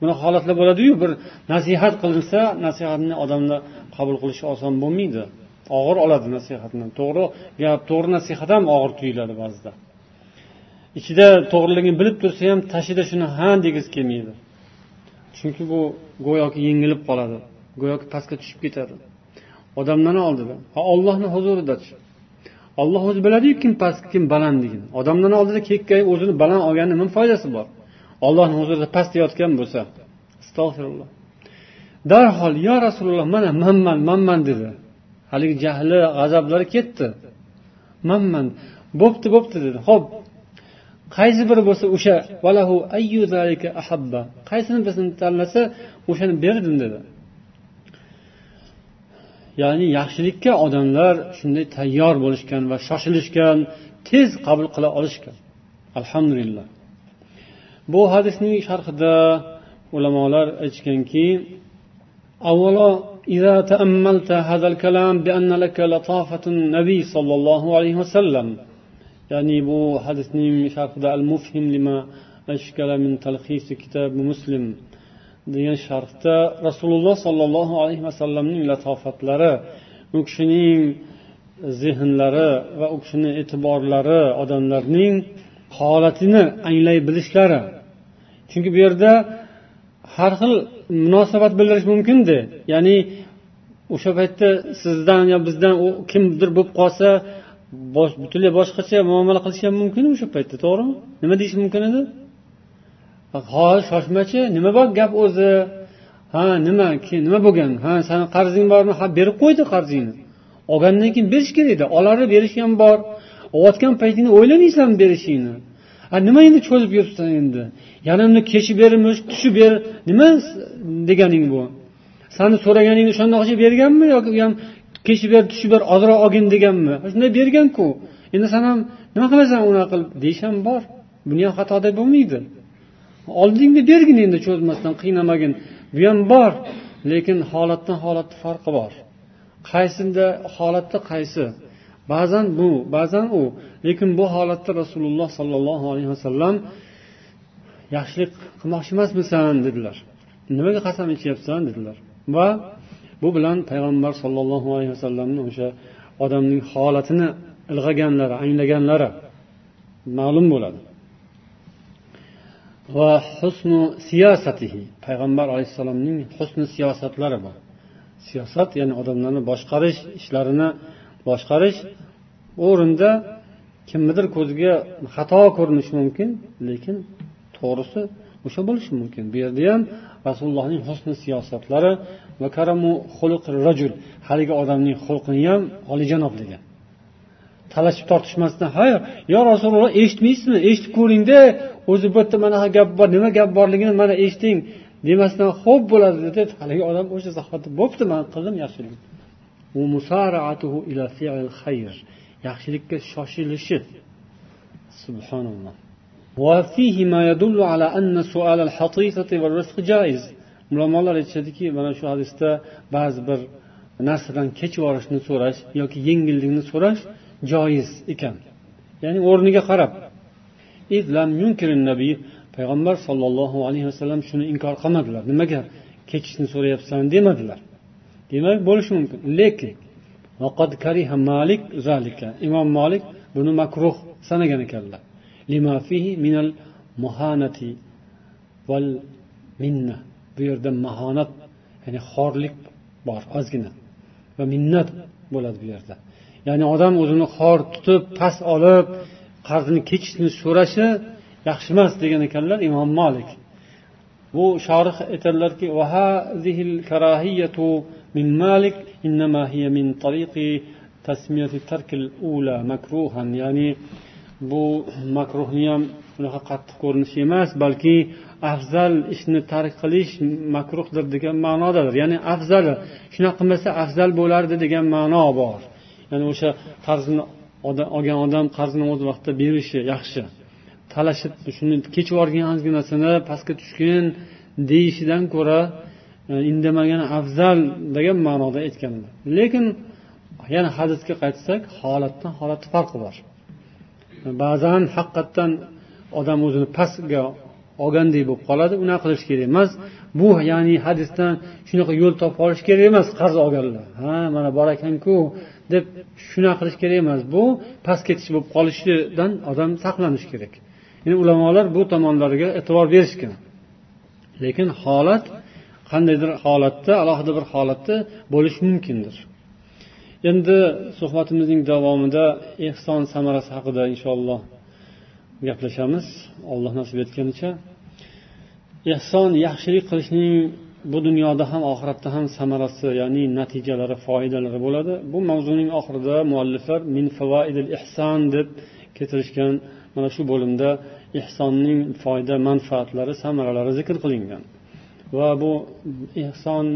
bunaqa holatlar bo'ladiyu? Bir nasihat qilinsa nasihatni odamlar qabul qilishi oson bo'lmaydi. Og'ir oladi nasihatni. To'g'ri gap to'g'ri nasihat ham og'ir tuyuladi ba'zida. Ichida to'g'riligini bilib tursa ham tashida shuni ha degisi kelmaydi. Chunki bu go'yoki yengilib qoladi. Go'yoki pastga tushib ketadi odamlarni oldida va ollohni huzurida olloh o'zi biladiyu kim past kim balandligini odamlarni oldida kekkayib o'zini baland olgani nima foydasi bor? Ollohni huzurida pastda bo'lsa astag'firulloh darhol yo rasululloh mana manman manman dedi. Haligi jahli g'azablari ketdi. Manman bo'pti bo'pti dedi. Ho'p qaysi biri bo'lsa o'sha valahu ayyu zalika ahabba qaysini bizni tanlasa o'shani berdim dedi. ya'ni yaxshilikka odamlar shunday tayyor bo'lishgan va shoshilishgan tez qabul qila olishgan alhamdulillah bu hadisning sharhida ulamolar aytishganki avvalo إذا تأملت هذا الكلام بأن لك لطافة النبي صلى الله عليه وسلم ya'ni bu hadisning sharhida al mufhim lima ashkala min talxisi kitob muslim degan sharhda rasululloh sollallohu alayhi vasallamning latofatlari u kishining zehnlari va u kishini e'tiborlari odamlarning holatini anglay bilishlari. Chunki bu yerda har xil munosabat bildirish mumkinda ya'ni o'sha paytda sizdan yo bizdan u kimdir bo'lib qolsa butunlay boshqacha muomala qilishi ham mumkin o'sha paytda to'g'rimi? Nima deyish mumkin edi? Ho shoshmachi nima bor gap o'zi? Ha nima nima bo'lgan? Ha sani qarzing bormi? Ha berib qo'ydi qarzingni olgandan keyin berish kerak edi. Olarib berish ham bor. Olayotgan paytingda o'ylamaysanmi berishingni. Ha nima endi cho'zib yuribsan endi? Yana uni kechib bermish tushib ber. Nima deganing bu? Sani so'raganingni o'shandoqcha berganmi yoki u ham kechib ber tushib ber ozroq olgin deganmi? Shunday berganku. Endi san ham nima qilasan unaqa qilib? Deyish ham bor. Buni ham xato bo'lmaydi. Oldingda bergin endi cho'zmasdan qiynamagin. Bu ham bor lekin holatdan holatni farqi bor. Qaysida holatda qaysi? Ba'zan bu ba'zan u. Lekin bu holatda rasululloh sollallohu alayhi vasallam yaxshilik qilmoqchi emasmisan? dedilar. Nimaga qasam ichyapsan? dedilar. Va bu bilan payg'ambar sollallohu alayhi vasallamni o'sha odamning holatini ilg'aganlari anglaganlari ma'lum bo'ladi. Va husnu siyosatihi. Payg'ambar alayhissalomning husni siyosatlari bor. Siyosat ya'ni odamlarni boshqarish ishlarini boshqarish o'rinda kimnidir ko'ziga xato ko'rinishi mumkin lekin to'g'risi o'sha bo'lishi mumkin. Bu yerda ham rasulullohning husni siyosatlari va karamu xuluq rajul haligi odamning xulqini ham oliyjanob degan. talashib tortishmasdan ha yo rasululloh eshitmaysizmi eshitib ko'ringda o'zi bu yerda manaqa gap bor nima gap borligini mana eshiting demasdan xo'p bo'ladi dedi haligi odam o'sha zahoti bo'pti man qildim yaxshilik yaxshilikka shoshilishi subhanalloh وفيه ما يدل على أن سؤال الحطيثة والرزق جائز ulamolar aytishadiki mana shu hadisda ba'zi bir narsadan kechib yuborishni so'rash yoki yengillikni so'rash joiz ekan. Ya'ni o'rniga qarab. Payg'ambar sollallohu alayhi vasallam shuni inkor qilmadilar. Nimaga? Kechishni so'rayapsan demadilar. Demak bo'lishi mumkin. Lekin malik imom molik buni makruh sanagan ekanlar. Lima fihi minal muhanati val minna. Bu yerda mahonat ya'ni xorlik bor ozgina. Va minnat bo'ladi bu yerda. ya'ni odam o'zini xor tutib past olib qarzini kechishni so'rashi yaxshi emas degan ekanlar imom molik bu shorih aytadilarki من مالك إنما هي من طريق تسمية ترك الأولى مكروها يعني bu makruhni ham unaqa qattiq ko'rinishi emas balki afzal ishni tark qilish makruhdir degan ma'nodadir ya'ni afzali shunaqa qilmasa afzal bo'lardi degan ma'no bor Ya'ni o'sha qarzni olgan odam qarzini o'z vaqtida berishi yaxshi. Talashib shuni kechib yuborgan ozginasini pastga tushgin deyishidan ko'ra e, indamagani indamagan afzal degan ma'noda aytganlar lekin yana hadisga qaytsak holatdan holatni farqi bor. E, ba'zan haqiqatdan odam o'zini pastga olgandek bo'lib qoladi unaqa qilish kerak emas. Bu ya'ni hadisdan shunaqa yo'l topib olish kerak emas qarz olganlar. Ha mana bor ekanku deb shunaqa qilish kerak emas. Bu past ketish bo'lib qolishidan odam saqlanish kerak. Yani ulamolar bu tomonlarga e'tibor berishgan. Lekin holat qandaydir holatda alohida bir holatda bo'lishi mumkindir. Endi suhbatimizning davomida ehson samarasi haqida inshaalloh gaplashamiz. Alloh nasib etganicha. Ehson yaxshilik qilishning bu dunyoda ham oxiratda ham samarasi ya'ni natijalari foydalari bo'ladi. Bu mavzuning oxirida mualliflar min favoidil ihson deb keltirishgan mana shu bo'limda ehsonning foyda manfaatlari samaralari zikr qilingan. Va bu ehson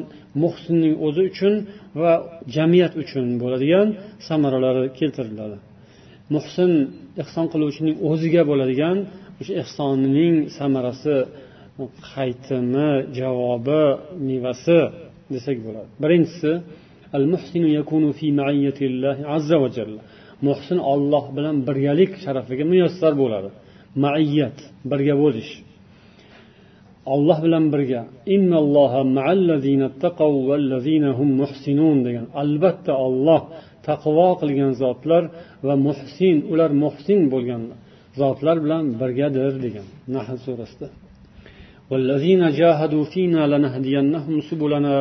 muhsinning o'zi uchun va jamiyat uchun bo'ladigan samaralari keltiriladi. Muhsin ehson qiluvchining o'ziga bo'ladigan o'sha ehsonining samarasi bu qaytimi javobi mevasi desak bo'ladi. Birinchisi al muhsinu yakunu fi azza va jalla. Muhsin olloh bilan birgalik sharafiga muyassar bo'ladi. Maiyat birga bo'lish. Olloh bilan birga. Degan. Albatta olloh taqvo qilgan zotlar va muhsin ular muhsin bo'lgan zotlar bilan birgadir degan. Nahl surasida. والذين جاهدوا فينا لنهدينهم سبلنا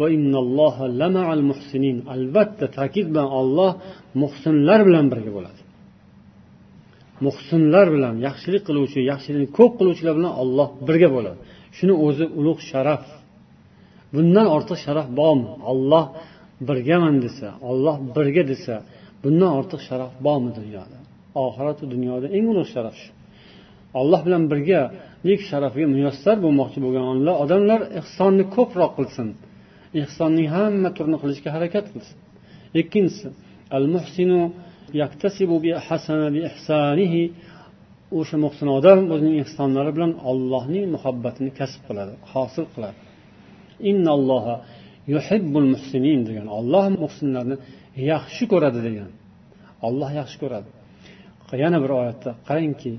وإن الله لمع المحسنين albatta ta'kid bilan olloh muhsinlar bilan birga bo'ladi muhsinlar bilan yaxshilik qiluvchi yaxshilikni ko'p qiluvchilar bilan olloh birga bo'ladi shuni o'zi ulug' sharaf bundan ortiq sharaf bormi olloh birgaman desa olloh birga desa bundan ortiq sharaf bormi dunyoda oxiratu dunyoda eng ulug' sharaf shu olloh bilan birgalik sharafiga muyassar bo'lmoqchi bo'lgan odamlar ehsonni ko'proq qilsin. Ehsonning hamma turini qilishga harakat qilsin. Ikkinchisi al muhsinu yaktasibu bi hasana bi ihsanihi. O'sha muhsin odam o'zining ehsonlari bilan allohning muhabbatini kasb qiladi hosil qiladi. Innalloha yuhibbul muhsinin degan. Olloh muhsinlarni yaxshi ko'radi degan. Olloh yaxshi ko'radi. Yana bir oyatda qarangki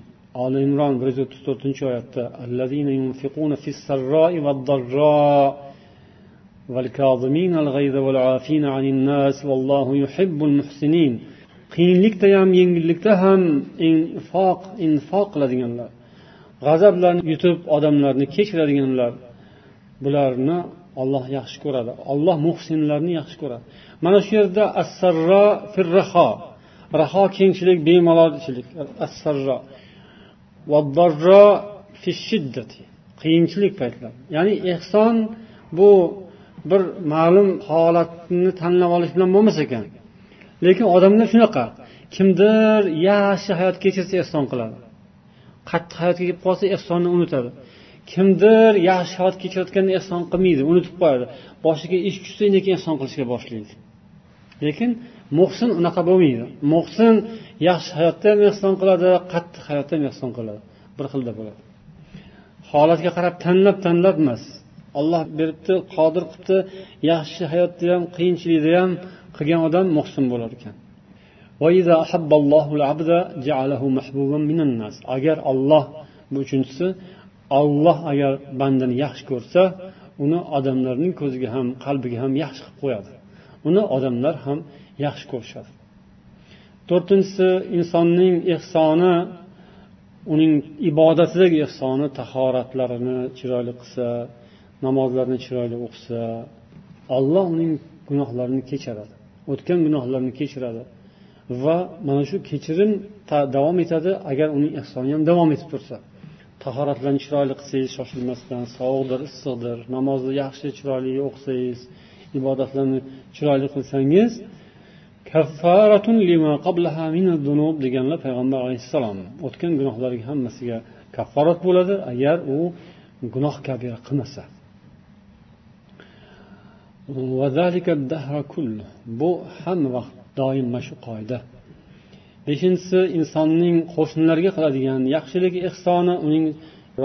oli imron bir yuz o'ttiz to'rtinchi oyatda والكاظمين الغيظ والعافين عن الناس والله يحب المحسنين qiyinlikda ham yengillikda ham infoq infoq qiladiganlar g'azablarni yutib odamlarni kechiradiganlar bularni olloh yaxshi ko'radi olloh muhsinlarni yaxshi ko'radi mana shu yerda assarro firraho raho kengchilik bemalolchilik assarro qiyinchilik paytlar. Ya'ni ehson bu bir ma'lum holatni tanlab olish bilan bo'lmas ekan. Lekin odamlar shunaqa kimdir yaxshi hayot kechirsa ehson qiladi. Qattiq hayotga kelib qolsa ehsonni unutadi. Kimdir yaxshi hayot kechirayotganda ehson qilmaydi unutib qo'yadi. Boshiga ish tushsa keyin ehson qilishga boshlaydi. Lekin muhsin unaqa bo'lmaydi. Muhsin yaxshi hayotda ham ehson qiladi qattiq hayotda ham ehson qiladi. Bir xilda bo'ladi. Holatga qarab tanlab tanlab emas. Olloh beribdi qodir qilibdi. Yaxshi hayotda ham qiyinchilikda ham qilgan odam muhsin bo'lar ekan. Agar olloh bu uchinchisi olloh agar bandani yaxshi ko'rsa uni odamlarning ko'ziga ham qalbiga ham yaxshi qilib qo'yadi. Uni odamlar ham yaxshi ko'rishadi. To'rtinchisi insonning ehsoni uning ibodatidagi ehsoni tahoratlarini chiroyli qilsa namozlarni chiroyli o'qisa alloh uning gunohlarini kechiradi o'tgan gunohlarini kechiradi va mana shu kechirim davom etadi agar uning ehsoni ham davom etib tursa. Tahoratlarni chiroyli qilsangiz shoshilmasdan sovuqdir issiqdir namozni yaxshi chiroyli o'qisangiz ibodatlarni chiroyli qilsangiz deganlar payg'ambar alayhissalom. O'tgan gunohlarga hammasiga kafforat bo'ladi agar u gunoh kabira qilmasa. Bu hamma vaqt doim mana shu qoida. Beshinchisi insonning qo'shnilarga qiladigan yaxshiligi ehsoni uning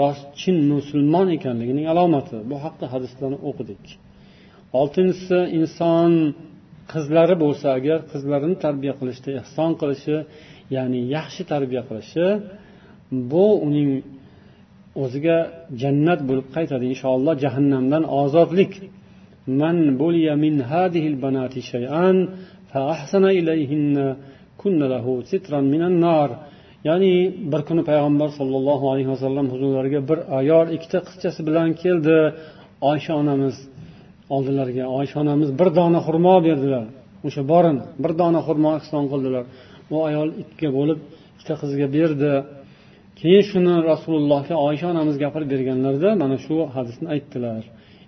rost chin musulmon ekanligining alomati. Bu haqda hadislarni o'qidik. Oltinchisi inson qizlari bo'lsa agar qizlarini tarbiya qilishda ehson qilishi ya'ni yaxshi tarbiya qilishi bu uning o'ziga jannat bo'lib qaytadi inshaalloh jahannamdan ozodlik من بلي من هذه البنات شيئا فأحسن إليهن كن له سترا من النار ya'ni bir kuni payg'ambar sollallohu alayhi vasallam huzurlariga bir ayol ikkita qizchasi bilan keldi oysha onamiz oldilariga oysha onamiz bir dona xurmo berdilar. O'sha borini bir dona xurmo ehson qildilar. U ayol ikkiga bo'lib ikkita qizga berdi. Keyin shuni rasulullohga oysha onamiz gapirib berganlarida mana shu hadisni aytdilar.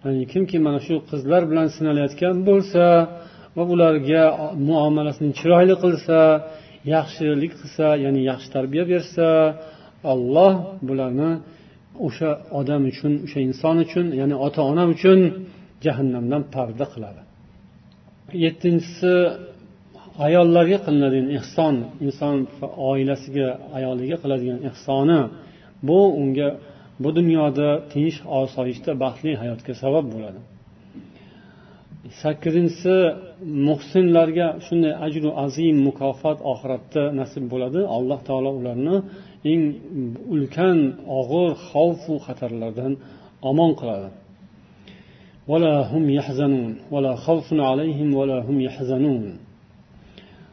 Ya'ni kimki mana shu qizlar bilan sinalayotgan bo'lsa va ularga muomalasini chiroyli qilsa yaxshilik qilsa ya'ni yaxshi tarbiya bersa alloh bularni o'sha odam uchun o'sha inson uchun ya'ni ota ona uchun jahannamdan parda qiladi. Yettinchisi ayollarga qilinadigan ehson inson oilasiga ayoliga qiladigan ehsoni bu unga bu dunyoda tinch osoyishta baxtli hayotga sabab bo'ladi. Sakkizinchisi muhsinlarga shunday ajru azim mukofot oxiratda nasib bo'ladi. Alloh taolo ularni eng ulkan og'ir xavfu xatarlardan omon qiladi.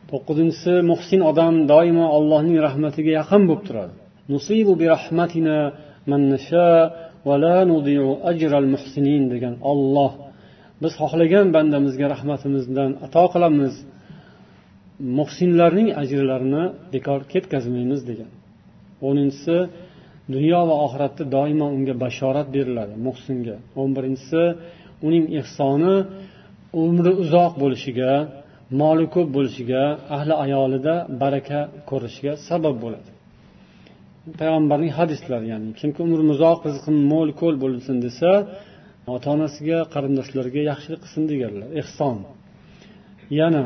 To'qqizinchisi muhsin odam doimo allohning rahmatiga yaqin bo'lib turadi. Nusibu bi rahmatina man nasha va la nudiu ajral muhsinin degan olloh biz xohlagan bandamizga rahmatimizdan ato qilamiz. Muhsinlarning ajrlarini bekor ketkazmaymiz degan. O'ninchisi dunyo va oxiratda doimo unga bashorat beriladi muhsinga. O'n birinchisi uning ehsoni umri uzoq bo'lishiga moli ko'p bo'lishiga ahli ayolida baraka ko'rishiga sabab bo'ladi. Payg'ambarning hadislari ya'ni kimki umri uzoq rizqi mo'l ko'l bo'lsin desa ota onasiga qarindoshlariga yaxshilik qilsin deganlar. Ehson. Yana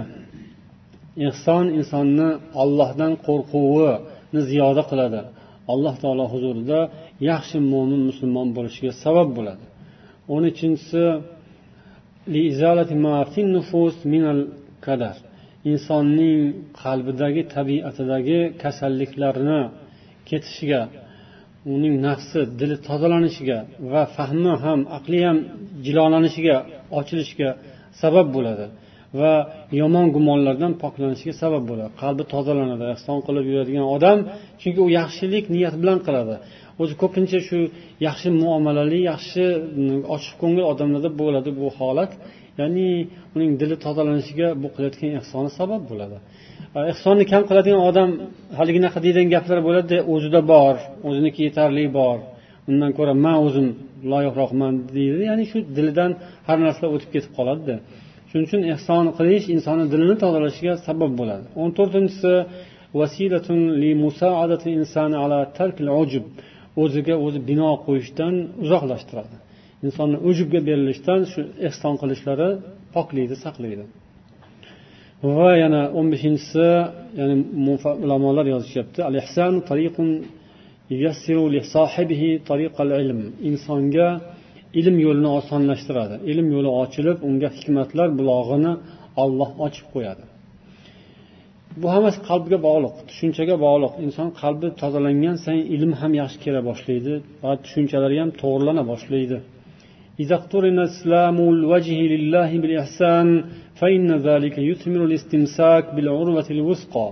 ehson insonni ollohdan qo'rquvini ziyoda qiladi. Alloh taolo huzurida yaxshi mo'min musulmon bo'lishiga sabab bo'ladi. O'n uchinchisi insonning qalbidagi tabiatidagi kasalliklarni ketishiga uning nafsi dili tozalanishiga va fahmi ham aqli ham jilolanishiga ochilishiga sabab bo'ladi va yomon gumonlardan poklanishiga sabab bo'ladi. Qalbi tozalanadi ehson qilib yuradigan odam chunki u yaxshilik niyat bilan qiladi. O'zi ko'pincha shu yaxshi muomalali yaxshi mm, ochiq ko'ngil odamlarda bo'ladi bu holat. Ya'ni uning dili tozalanishiga bu qilayotgan ehsoni sabab bo'ladi. Ehsonni kam qiladigan odam haliginaqa deydigan gaplar bo'ladida o'zida bor o'ziniki yetarli bor. Undan ko'ra man o'zim loyiqroqman deydi. Ya'ni shu dilidan har narsa o'tib ketib qoladida shuning uchun ehson qilish insonni dilini tozalashiga sabab bo'ladi. O'n to'rtinchisi o'ziga o'zi bino qo'yishdan uzoqlashtiradi. Insonni ujubga berilishdan shu ehson qilishlari poklaydi saqlaydi. Va yana o'n beshinchisi ya'ni ulamolar yozishyapti. Al ihsan tariqun insonga ilm yo'lini osonlashtiradi. Ilm yo'li ochilib unga hikmatlar bulog'ini olloh ochib qo'yadi. bu hammasi qalbga bog'liq tushunchaga bog'liq inson qalbi tozalangan sayin ilm ham yaxshi kela boshlaydi va tushunchalari ham to'g'rilana boshlaydi إذا اقترن إسلام الوجه لله بالإحسان فإن ذلك يثمر الاستمساك بالعروة الوثقى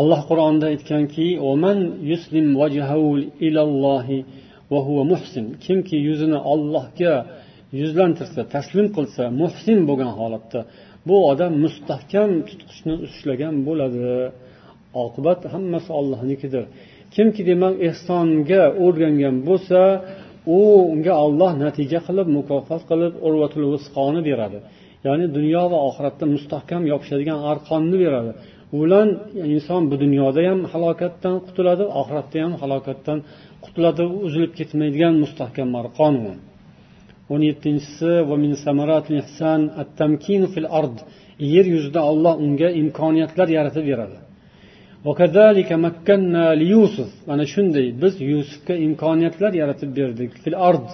alloh qur'onda aytganki yuslim ilallohi va huva muhsin kimki yuzini ollohga yuzlantirsa taslim qilsa muhsin bo'lgan holatda Bu odam mustahkam tutqichni ushlagan bo'ladi. Oqibat hammasi ollohnikidir kimki demak ehsonga o'rgangan bo'lsa u unga olloh natija qilib mukofot qilib urvatul visqoni beradi. Ya'ni dunyo va oxiratda mustahkam yopishadigan arqonni beradi. U bilan inson bu dunyoda ham halokatdan qutuladi oxiratda ham halokatdan qutuladi uzilib ketmaydigan mustahkam arqon u. o'n yettinchisi yer yuzida olloh unga imkoniyatlar yaratib beradi. Mana shunday biz yusufga imkoniyatlar yaratib berdik fil ard.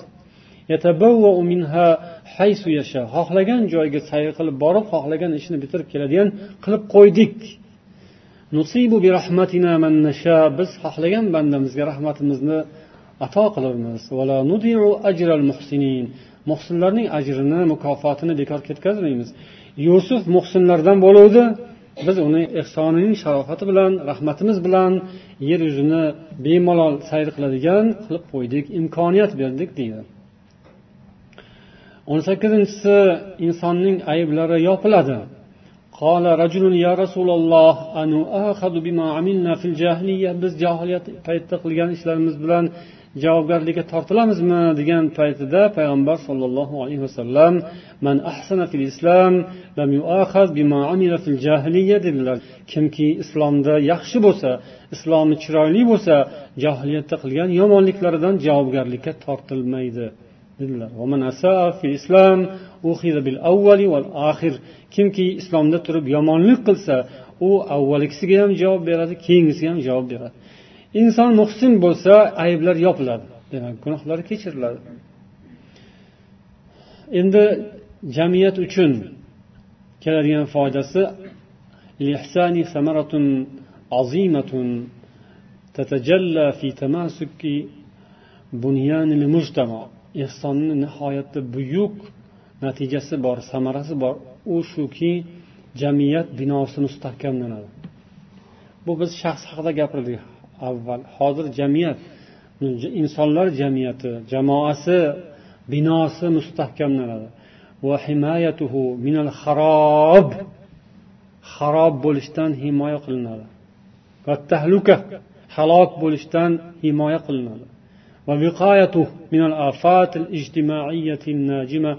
Xohlagan joyga sayr qilib borib xohlagan ishini bitirib keladigan qilib qo'ydik. Biz xohlagan bandamizga rahmatimizni ato qilamiz muhsinlarning ajrini mukofotini bekor ketkazmaymiz. Yusuf muhsinlardan bo'luvdi. Biz uni ehsonining sharofati bilan rahmatimiz bilan yer yuzini bemalol sayr qiladigan qilib qo'ydik imkoniyat berdik deydi. O'n sakkizinchisi insonning ayblari yopiladi. قال رجل يا رسول الله أنؤاخذ بما عملنا في الجاهلية biz johiliyat paytida qilgan ishlarimiz bilan javobgarlikka tortilamizmi degan paytida payg'ambar sollallohu alayhi vasallam man ahsana fil islam lam yuakhaz bima amila fil jahiliya dedilar kimki islomda yaxshi bo'lsa islomi chiroyli bo'lsa johiliyatda qilgan yomonliklaridan javobgarlikka tortilmaydi dedilar kimki islomda turib yomonlik qilsa u avvalgisiga ham javob beradi keyingisiga ham javob beradi inson muhsin bo'lsa ayblar yopiladi demak gunohlari kechiriladi endi jamiyat uchun keladigan foydasi عظيمة تتجلى في تماسك بنيان المجتمع ehsonni nihoyatda buyuk natijasi bor samarasi bor. U shuki jamiyat binosi mustahkamlanadi. Bu biz shaxs haqida gapirdik avval. Hozir jamiyat insonlar jamiyati jamoasi binosi mustahkamlanadi. Va himayatuhu minal harob harob bo'lishdan himoya qilinadi. Va tahluka halok bo'lishdan himoya qilinadi. Va viqoyatu minal afatil ijtimaiyati najima.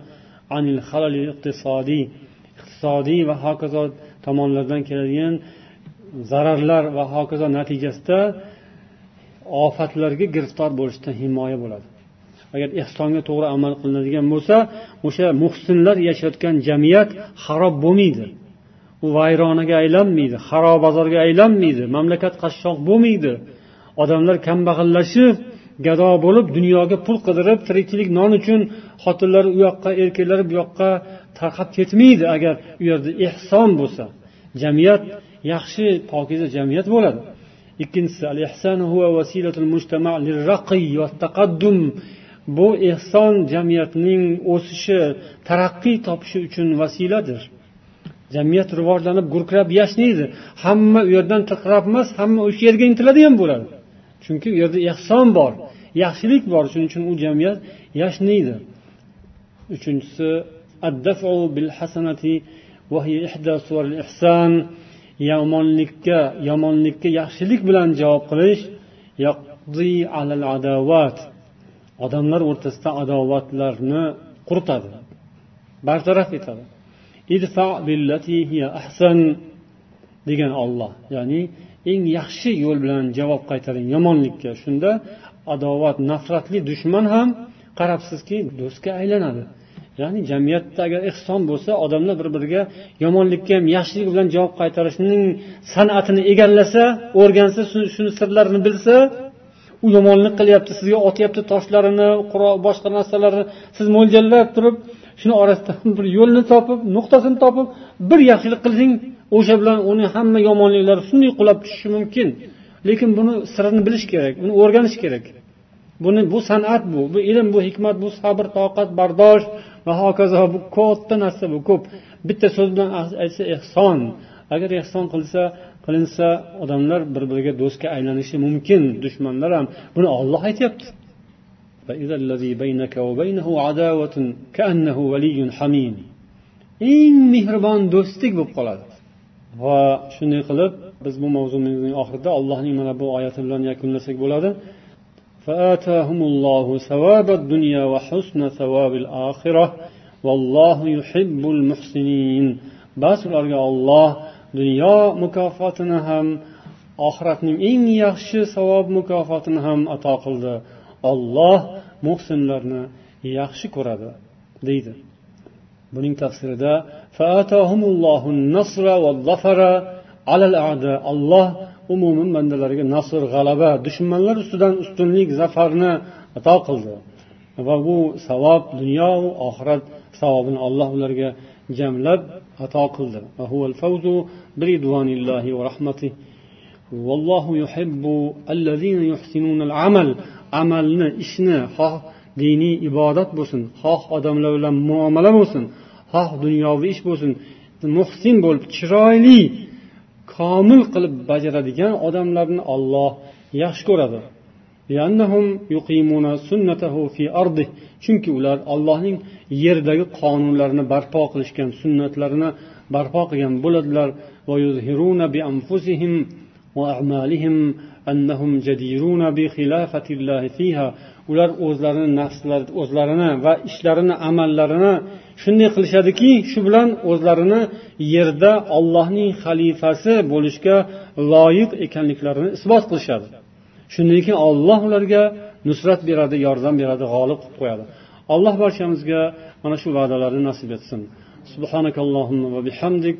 anil halal iqtisodiy iqtisodiy va hokazo tomonlardan keladigan zararlar va hokazo natijasida ofatlarga giriftor bo'lishdan himoya bo'ladi. Agar ehsonga to'g'ri amal qilinadigan bo'lsa o'sha muhsinlar yashayotgan jamiyat xarob bo'lmaydi. U vayronaga aylanmaydi xarobazorga aylanmaydi mamlakat qashshoq bo'lmaydi. Odamlar kambag'allashib gado bo'lib dunyoga pul qidirib tirikchilik non uchun xotinlari u yoqqa erkaklari bu yoqqa tarqab ketmaydi agar u yerda ehson bo'lsa. Jamiyat yaxshi pokiza jamiyat bo'ladi. Ikkinchisi bu ehson jamiyatning o'sishi taraqqiy topishi uchun vasiladir. Jamiyat rivojlanib gurkirab yashnaydi hamma u yerdan tirqirab emas hamma o'sha yerga intiladi ham bo'ladi. Chunki u yerda ehson bor yaxshilik bor. Shuning uchun u jamiyat yashnaydi uchinchisi yomonlikka yomonlikka yaxshilik bilan javob qilish adovat odamlar o'rtasida adovatlarni quritadi bartaraf etadi. Degan olloh ya'ni eng yaxshi yo'l bilan javob qaytaring yomonlikka. Shunda adovat nafratli dushman ham qarabsizki do'stga aylanadi. Ya'ni jamiyatda agar ehson bo'lsa odamlar bir biriga yomonlikka ham yaxshilik bilan javob qaytarishning san'atini egallasa o'rgansa shuni sirlarini bilsa u yomonlik qilyapti sizga otyapti toshlarini boshqa narsalarni siz mo'ljallab turib shuni orasidan bir yo'lni topib nuqtasini topib bir yaxshilik qilsang o'sha bilan uni hamma yomonliklari shunday qulab tushishi mumkin. Lekin buni sirini bilish kerak buni o'rganish kerak. Buni bu san'at bu bu ilm bu hikmat bu sabr toqat bardosh va hokazo bu katta narsa bu ko'p. Bitta so'z bilan aytsa ehson. Agar ehson qilsa qilinsa odamlar bir biriga do'stga aylanishi mumkin dushmanlar ham. Buni olloh aytyapti. eng mehribon do'stlik bo'lib qoladi va shunday qilib biz bu mavzumizning oxirida allohning mana bu oyati bilan yakunlasak bo'ladi فآتاهم الله ثواب الدنيا وحسن ثواب الآخرة والله يحب المحسنين bas ularga olloh dunyo mukofotini ham oxiratning eng yaxshi savob mukofotini ham ato qildi olloh muhsinlarni yaxshi ko'radi deydi. Buning tafsirida alloh umuman bandalariga nasr g'alaba dushmanlar ustidan ustunlik zafarni ato qildi. Va bu savob dunyo oxirat savobini alloh ularga jamlab ato qildi. Vallohu yuhibbu allazina yuhsinuna al-amal. Amalni ishni xoh diniy ibodat bo'lsin. Xoh odamlar bilan muomala bo'lsin. Xoh dunyoviy ish bo'lsin. Muhsin bo'lib chiroyli komil qilib bajaradigan odamlarni olloh yaxshi ko'radi. Chunki ular allohning yerdagi qonunlarini barpo qilishgan sunnatlarini barpo qilgan bo'ladilar. ular o'zlarini nafslari o'zlarini va ishlarini amallarini shunday qilishadiki shu bilan o'zlarini yerda ollohning xalifasi bo'lishga loyiq ekanliklarini isbot qilishadi shundan keyin olloh ularga nusrat beradi yordam beradi g'olib qilib qo'yadi alloh barchamizga mana shu va'dalarni nasib etsin سبحانك اللهم وبحمدك